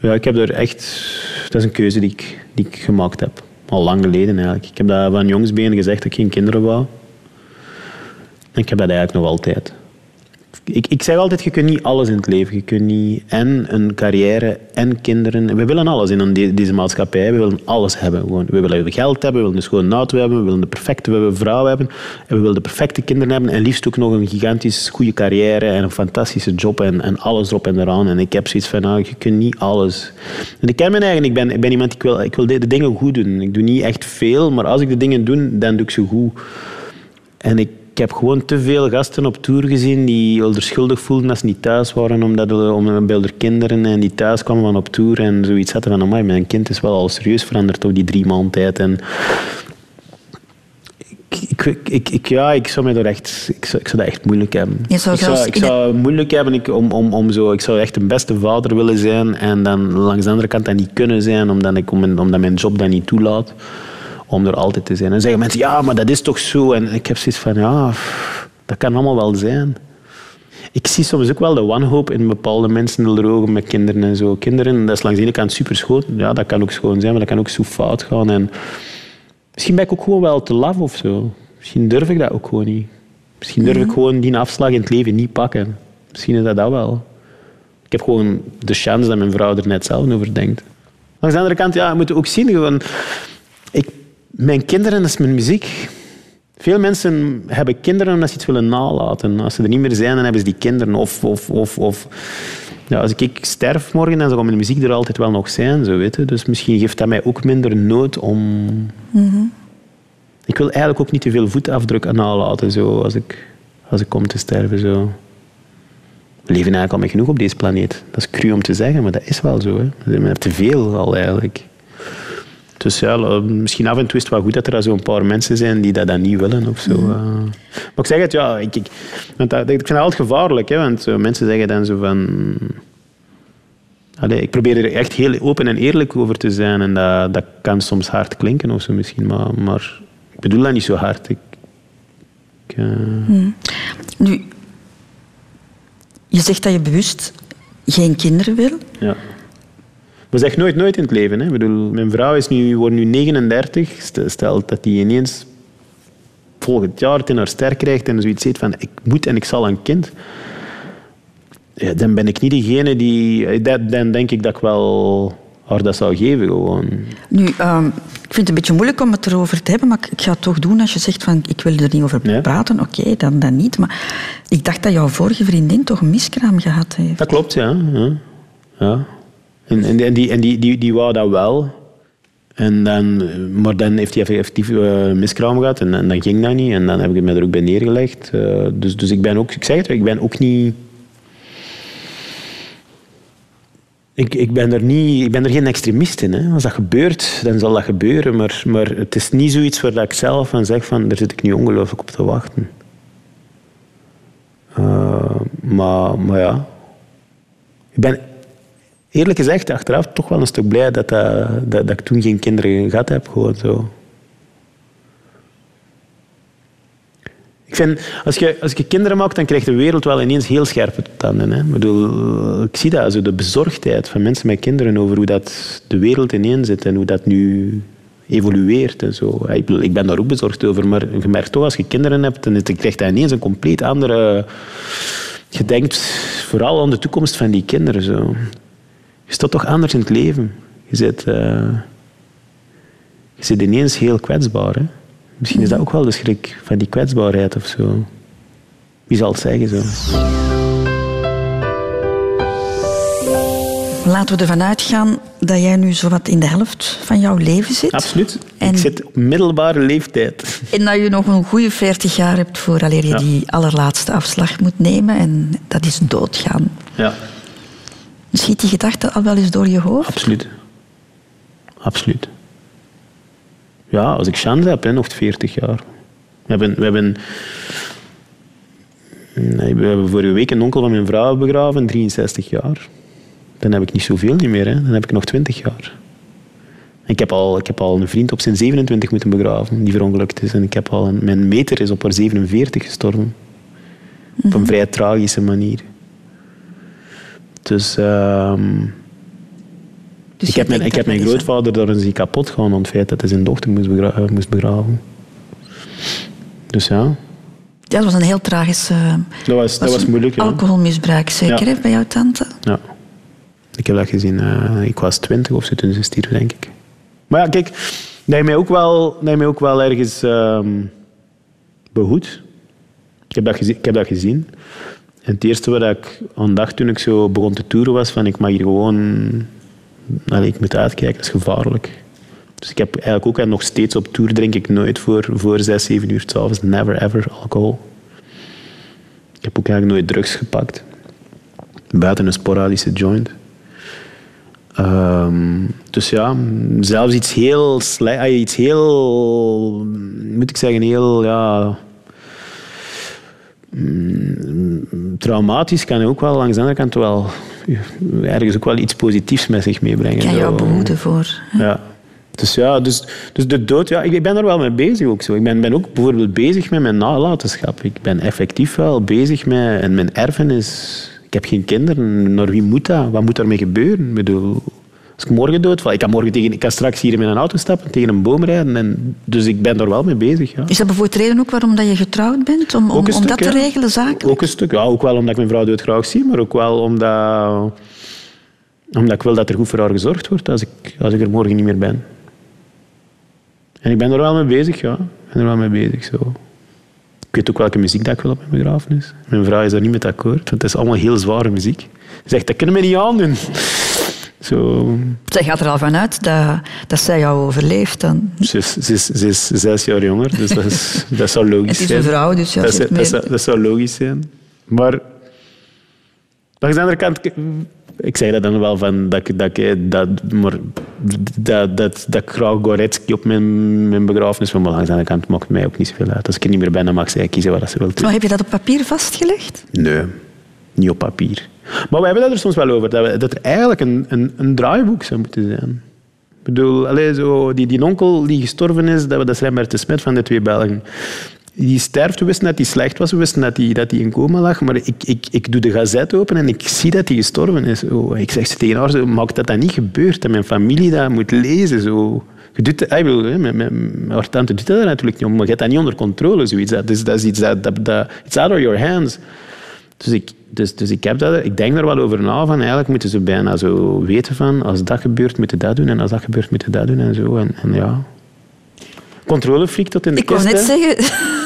Ja, ik heb er echt... Dat is een keuze die ik, die ik gemaakt heb. Al lang geleden eigenlijk. Ik heb dat van jongensbeen gezegd dat ik geen kinderen wou. En ik heb dat eigenlijk nog altijd ik, ik zeg altijd, je kunt niet alles in het leven. Je kunt niet en een carrière en kinderen. We willen alles in deze maatschappij. We willen alles hebben. Gewoon. We willen geld hebben, we willen een schone auto hebben, we willen de perfecte vrouw hebben. En we willen de perfecte kinderen hebben. En liefst ook nog een gigantisch goede carrière en een fantastische job en, en alles erop en eraan. En ik heb zoiets van, nou, je kunt niet alles. En ik ken mijn eigen. Ik ben, ben iemand, ik wil, ik wil de, de dingen goed doen. Ik doe niet echt veel, maar als ik de dingen doe, dan doe ik ze goed. En ik ik heb gewoon te veel gasten op tour gezien die zich schuldig voelden als ze niet thuis waren omdat, om, bij hun kinderen en die thuis kwamen van op tour en zoiets hadden van amai, mijn kind is wel al serieus veranderd op die drie maanden tijd. En ik, ik, ik, ja, ik zou, mij echt, ik, zou, ik zou dat echt moeilijk hebben. ik zou, ik zou moeilijk hebben om, om, om zo, ik zou echt een beste vader willen zijn en dan langs de andere kant dat niet kunnen zijn omdat, ik, omdat mijn job dat niet toelaat om er altijd te zijn. En zeggen mensen, ja, maar dat is toch zo? En ik heb zoiets van, ja, dat kan allemaal wel zijn. Ik zie soms ook wel de wanhoop in bepaalde mensen in de ogen met kinderen en zo. Kinderen, dat is langs de ene kant super schoon. Ja, dat kan ook schoon zijn, maar dat kan ook zo fout gaan. En misschien ben ik ook gewoon wel te laf of zo. Misschien durf ik dat ook gewoon niet. Misschien durf ik mhm. gewoon die afslag in het leven niet pakken. Misschien is dat dat wel. Ik heb gewoon de chance dat mijn vrouw er net zelf over denkt. Langs de andere kant, ja, we moeten ook zien, gewoon, mijn kinderen, is mijn muziek. Veel mensen hebben kinderen omdat ze iets willen nalaten. Als ze er niet meer zijn, dan hebben ze die kinderen. Of, of, of, of ja, als ik sterf morgen, dan zal mijn muziek er altijd wel nog zijn. Zo, weet je. Dus misschien geeft dat mij ook minder nood om... Ik wil eigenlijk ook niet te veel voetafdruk nalaten zo, als, ik, als ik kom te sterven. Zo. We leven eigenlijk al met genoeg op deze planeet. Dat is cru om te zeggen, maar dat is wel zo. Hè. We hebben te veel al eigenlijk. Dus ja, misschien af en toe is het wel goed dat er zo'n paar mensen zijn die dat dan niet willen. Of zo. Mhm. Eh. Maar ik zeg het, ja, ik, ik, want dat, ik vind het altijd gevaarlijk. Hè, want mensen zeggen dan zo van... Allee, ik probeer er echt heel open en eerlijk over te zijn. En dat, dat kan soms hard klinken of zo misschien. Maar, maar ik bedoel dat niet zo hard. Ik, ik, uh... Nu, je zegt dat je bewust geen kinderen wil. Ja. Maar zeg nooit nooit in het leven. Hè. Ik bedoel, mijn vrouw is nu, wordt nu 39. Stel dat die ineens volgend jaar het in haar ster krijgt en zoiets zegt van ik moet en ik zal een kind. Ja, dan ben ik niet degene die... Dan denk ik dat ik wel haar dat zou geven. Gewoon. Nu, ehm, ik vind het een beetje moeilijk om het erover te hebben, maar ik ga het toch doen als je zegt van ik wil er niet over praten. Oké, dan, dan niet. Maar ik dacht dat jouw vorige vriendin toch een miskraam gehad heeft. Dat klopt, ja. ja. ja. En, en, die, en die, die, wou dat wel. En dan, maar dan heeft hij effectief uh, miskraam gehad en, dan ging dat niet. En dan heb ik me er ook bij neergelegd. Uh, dus, dus ik ben ook, ik zeg het, ik ben ook niet... Ik, ik, ben er niet, ik ben er geen extremist in. Hè. Als dat gebeurt, dan zal dat gebeuren. Maar, maar het is niet zoiets waar ik zelf van zeg van, daar zit ik nu ongelooflijk op te wachten. Uh, maar, maar ja. Ik ben eerlijk gezegd achteraf toch wel een stuk blij dat, dat, dat, dat ik toen geen kinderen gehad heb. Gewoon zo. Ik vind, als je, als je kinderen maakt, dan krijgt de wereld wel ineens heel scherpe tanden. Hè. Ik, bedoel, ik zie dat, zo de bezorgdheid van mensen met kinderen over hoe dat de wereld ineen zit en hoe dat nu evolueert en zo. Ik, ik ben daar ook bezorgd over, maar je merkt toch, als je kinderen hebt, dan krijgt dat ineens een compleet andere... Je denkt vooral aan de toekomst van die kinderen. Zo. Je staat toch anders in het leven. Je zit, uh, je zit ineens heel kwetsbaar. Hè. Misschien is dat ook wel de schrik van die kwetsbaarheid of zo. Wie zal het zeggen zo? Laten we ervan uitgaan dat jij nu zowat in de helft van jouw leven zit. Absoluut. En ik zit op middelbare leeftijd. En dat je nog een goede 40 jaar hebt vooraleer je die allerlaatste afslag moet nemen. En dat is doodgaan. Ja. Schiet die gedachte al wel eens door je hoofd? Absoluut. Absoluut. Ja, als ik chance heb, hè, nog 40 jaar. We hebben, we hebben, nee, we hebben vorige week een onkel van mijn vrouw begraven, 63 jaar. Dan heb ik niet zoveel niet meer. Hè. Dan heb ik nog 20 jaar. Ik heb, al, ik heb al een vriend op zijn 27 moeten begraven, die verongelukt is. En ik heb al een, mijn meter is op haar 47 gestorven. Op een mhm. vrij tragische manier. Dus... Uh, dus ik heb, mijn, ik heb mijn grootvader door een ziek kapot gegaan aan het feit dat hij zijn dochter moest, begra moest begraven. Dus ja. Ja, dat was een heel tragisch... Uh, dat was, dat was moeilijk, Alcoholmisbruik, zeker, ja. bij jouw tante? Ja. Ik heb dat gezien. Uh, ik was twintig of zo toen ze stierf, denk ik. Maar ja, kijk, dat je mij ook wel, dat mij ook wel ergens uh, behoed. Ik heb, dat gezien, ik heb dat gezien. Het eerste wat ik aan dacht toen ik zo begon te toeren was van ik mag hier gewoon ik moet uitkijken, dat is gevaarlijk. Dus ik heb eigenlijk ook en nog steeds op tour drink ik nooit voor, voor 6, 7 uur s'avonds. Never ever alcohol. Ik heb ook eigenlijk nooit drugs gepakt. Buiten een sporadische joint. Um, dus ja, zelfs iets heel slecht, iets heel, moet ik zeggen, heel, ja, traumatisch kan ook wel langs de andere kant wel ergens ook wel iets positiefs met zich meebrengen. Kan jou behoeden voor. Ja. Dus ja, dus, dus de dood, ja, ik ben er wel mee bezig ook zo. Ik ben, ben ook bijvoorbeeld bezig met mijn nalatenschap. Ik ben effectief wel bezig met en mijn erfenis. Ik heb geen kinderen. Naar wie moet dat? Wat moet daarmee gebeuren? Ik bedoel, als ik morgen doodval, ik kan, morgen tegen, ik kan straks hier in mijn auto stappen, tegen een boom rijden. En, dus ik ben er wel mee bezig. Ja. Is dat bijvoorbeeld reden ook waarom dat je getrouwd bent? Om, om, om dat te regelen, zaken? Ook een stuk. Ja, ook wel omdat ik mijn vrouw dood graag zie, maar ook wel omdat, omdat ik wil dat er goed voor haar gezorgd wordt als ik, als ik er morgen niet meer ben. En ik ben er wel mee bezig, ja. Ik ben er wel mee bezig, zo. Ik weet ook welke muziek dat ik wil op mijn begrafenis. Mijn vrouw is daar niet met akkoord, want het is allemaal heel zware muziek. Ze zegt, dat kunnen we niet aandoen. Zo. Zij gaat er al vanuit dat, dat zij jou overleeft dan. Ze is, ze, is, ze is zes jaar jonger, dus dat, is, dat zou logisch zijn. Het is een vrouw, dus ja, dat, dat, zou, dat zou logisch zijn. Maar langs de andere kant, ik zeg dat dan wel van dat, dat, dat, maar, dat, dat, dat ik graag Goretzky op mijn, mijn begrafenis van maar langs de andere kant maakt mij ook niet zoveel uit. Als ik er niet meer ben, dan mag zij kiezen wat ze wil doen. Maar heb je dat op papier vastgelegd? Nee, niet op papier. Maar we hebben dat er soms wel over, dat, we, dat er eigenlijk een, een, een draaiboek zou moeten zijn. Ik bedoel, allez, zo, die, die onkel die gestorven is, dat, dat is Rembert de Smet van de twee Belgen. Die sterft, we wisten dat hij slecht was, we wisten dat hij, dat hij in coma lag, maar ik, ik, ik doe de gazet open en ik zie dat hij gestorven is. Oh, ik zeg ze tegen haar, zo, maak dat dat niet gebeurt, dat mijn familie dat moet lezen. Zo. Je doet, ik bedoel, mijn, mijn, tante doet dat natuurlijk niet, maar je hebt dat niet onder controle. Zoiets. Dat, is, dat is iets dat, dat, it's out of your hands. Dus ik, dus, dus ik, heb dat, ik denk er wel over na. Van eigenlijk moeten ze bijna zo weten van als dat gebeurt, moeten dat doen. En als dat gebeurt, moeten dat doen. En zo. En, en ja. Controlefreak tot in de ik kist. Ik wou net zeggen...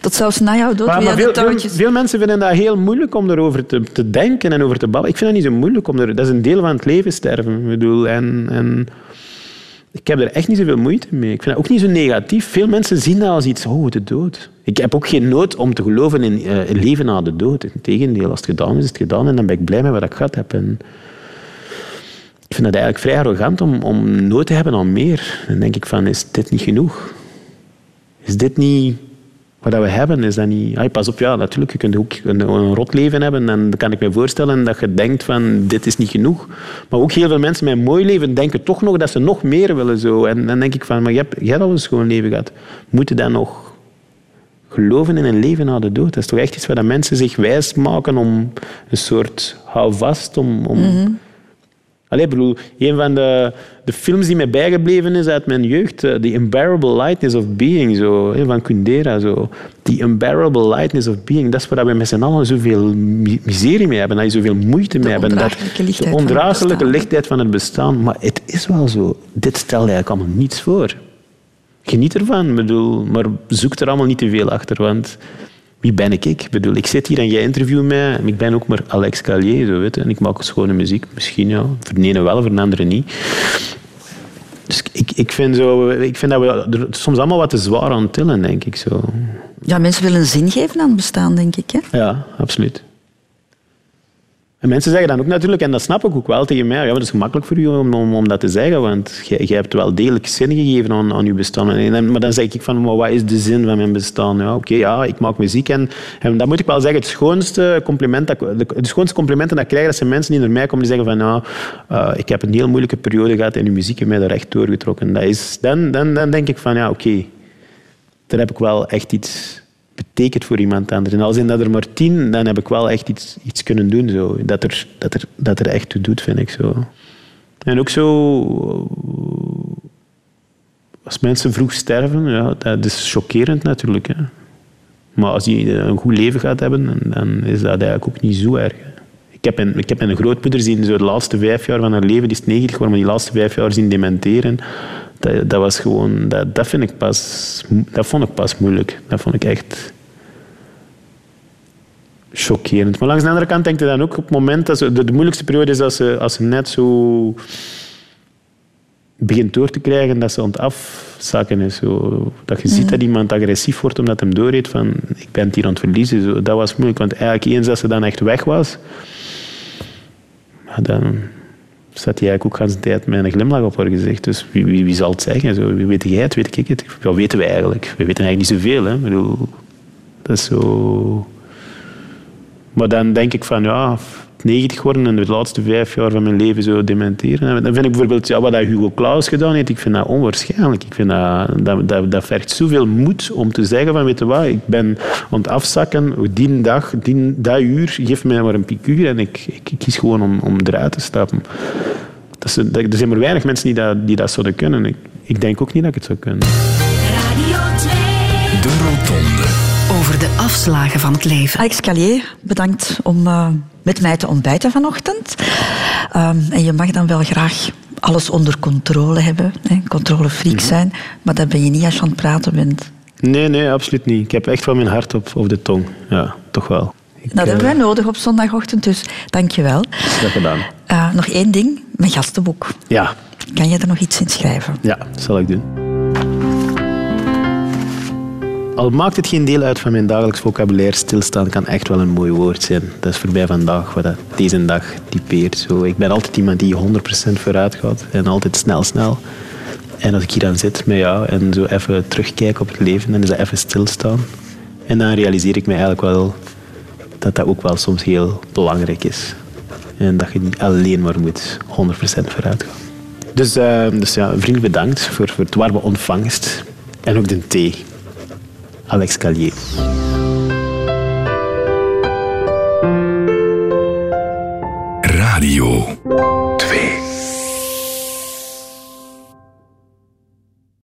Tot zelfs na jouw dood maar, maar veel, veel, veel, mensen vinden dat heel moeilijk om erover te, te denken en over te ballen. Ik vind dat niet zo moeilijk. Om er, dat is een deel van het leven sterven. Ik bedoel, en, en ik heb er echt niet zoveel moeite mee. Ik vind dat ook niet zo negatief. Veel mensen zien dat als iets, oh, de dood. Ik heb ook geen nood om te geloven in uh, leven na de dood. Integendeel, als het gedaan is, is het gedaan en dan ben ik blij met wat ik gehad heb. En vind dat eigenlijk vrij arrogant om, om nood te hebben aan meer. Dan denk ik van, is dit niet genoeg? Is dit niet wat we hebben? Is dat niet... Ah, pas op, ja, natuurlijk, je kunt ook een, een rot leven hebben en dan kan ik me voorstellen dat je denkt van, dit is niet genoeg. Maar ook heel veel mensen met een mooi leven denken toch nog dat ze nog meer willen. Zo. En dan denk ik van, maar je hebt, je al een schoon leven gehad. Moet je dan nog geloven in een leven na de dood? Dat is toch echt iets waar mensen zich wijs maken om een soort houvast, om... om Allee, bedoel, een van de, de films die mij bijgebleven is uit mijn jeugd, eh, The Unbearable Lightness of Being, zo, van Kundera. Zo. The Unbearable Lightness of Being, dat is waar we met z'n allen zoveel mi- miserie mee hebben, dat je zoveel moeite mee hebben. Dat, de ondraaglijke lichtheid van het bestaan. Maar het is wel zo. Dit stelt eigenlijk allemaal niets voor. Geniet ervan, bedoel, maar zoek er allemaal niet te veel achter, want wie ben ik? Ik bedoel, ik zit hier en jij interviewt mij. en Ik ben ook maar Alex Callier, zo weet je. En ik maak schone muziek. Misschien ja. Voor de ene wel, voor de andere niet. Dus ik, ik, vind zo, ik vind dat we er soms allemaal wat te zwaar aan tillen, denk ik. Zo. Ja, mensen willen zin geven aan het bestaan, denk ik. Hè? Ja, absoluut. En mensen zeggen dan ook natuurlijk, en dat snap ik ook wel tegen mij, ja, dat is gemakkelijk voor u om, om, dat te zeggen, want jij, hebt wel degelijk zin gegeven aan, aan je bestaan. En, maar dan zeg ik van, maar wat is de zin van mijn bestaan? Ja, oké, ja, ik maak muziek en, en dat moet ik wel zeggen, het schoonste compliment dat, de, de schoonste complimenten dat ik krijg, dat zijn mensen die naar mij komen die zeggen van, nou, eh, ik heb een heel moeilijke periode gehad en uw muziek heeft mij daar echt doorgetrokken. Dat is, dan, dan, dan denk ik van, ja, oké, daar heb ik wel echt iets betekend voor iemand anders. En als in dat er maar tien, dan heb ik wel echt iets, iets kunnen doen. Zo. Dat, er, dat, er, dat er echt toe doet, vind ik zo. En ook zo... Als mensen vroeg sterven, ja, dat is chockerend natuurlijk. Hè. Maar als die een goed leven gaat hebben, dan is dat eigenlijk ook niet zo erg. Ik heb een, ik heb een grootmoeder zien zo de laatste vijf jaar van haar leven, die is 90 geworden, maar die laatste vijf jaar zien dementeren. Dat, dat was gewoon, dat, dat, vind ik pas, dat vond ik pas moeilijk. Dat vond ik echt chockerend. Maar langs de andere kant denk je dan ook op het moment dat ze, de, de moeilijkste periode is als ze, als ze net zo begint door te krijgen dat ze aan het afzakken is. Zo, dat je ziet dat iemand agressief wordt omdat hem doorheet van ik ben het hier aan het verliezen. Zo, dat was moeilijk, want eigenlijk eens dat ze dan echt weg was, dan zat hij eigenlijk ook de hele tijd met een glimlach op haar gezicht. Dus wie, wie, wie zal het zeggen? Zo, wie weet jij het? Weet ik het? Wat weten wij eigenlijk? We weten eigenlijk niet zoveel. Hè? Bedoel, dat is zo... Maar dan denk ik van, ja, 90 worden en de laatste vijf jaar van mijn leven zo dementeren. Dan vind ik bijvoorbeeld, ja, wat dat Hugo Claus gedaan heeft, ik vind dat onwaarschijnlijk. Ik vind dat, dat, dat, dat vergt zoveel moed om te zeggen van, weet je wat, ik ben aan het afzakken, die dag, die, dat uur, geef mij maar een piekuur en ik, ik, ik kies gewoon om, om eruit te stappen. Dat is, dat, er zijn maar weinig mensen die dat, die dat zouden kunnen. Ik, ik denk ook niet dat ik het zou kunnen. Radio 2. De Rotonde. Over de afslagen van het leven. Alex Callier, bedankt om eh, met mij te ontbijten vanochtend. Ehm, en je mag dan wel graag alles onder controle hebben, hè, controlefreak zijn, maar dat ben je niet als je aan het praten bent. Nee, nee, absoluut niet. Ik heb echt wel mijn hart op, op de tong. Ja, toch wel. Ik, Dat hebben eh, wij nodig op zondagochtend, dus dank je wel. Graag gedaan. Eh, nog één ding, mijn gastenboek. Ja, Kan je er nog iets in schrijven? Ja, dat zal ik doen. Al maakt het geen deel uit van mijn dagelijks vocabulaire, stilstaan kan echt wel een mooi woord zijn. Dat is voor mij vandaag wat dat deze dag typeert. Zo, ik ben altijd iemand die 100% vooruit gaat en altijd snel, snel. En als ik hier dan zit met jou en zo even terugkijk op het leven, dan is dat even stilstaan. En dan realiseer ik me eigenlijk wel dat dat ook wel soms heel belangrijk is. En dat je niet alleen maar moet 100% vooruit gaan. Dus, eh, dus ja, vriendelijk bedankt voor, voor het warme ontvangst. En ook de thee. Alex Callier. Radio.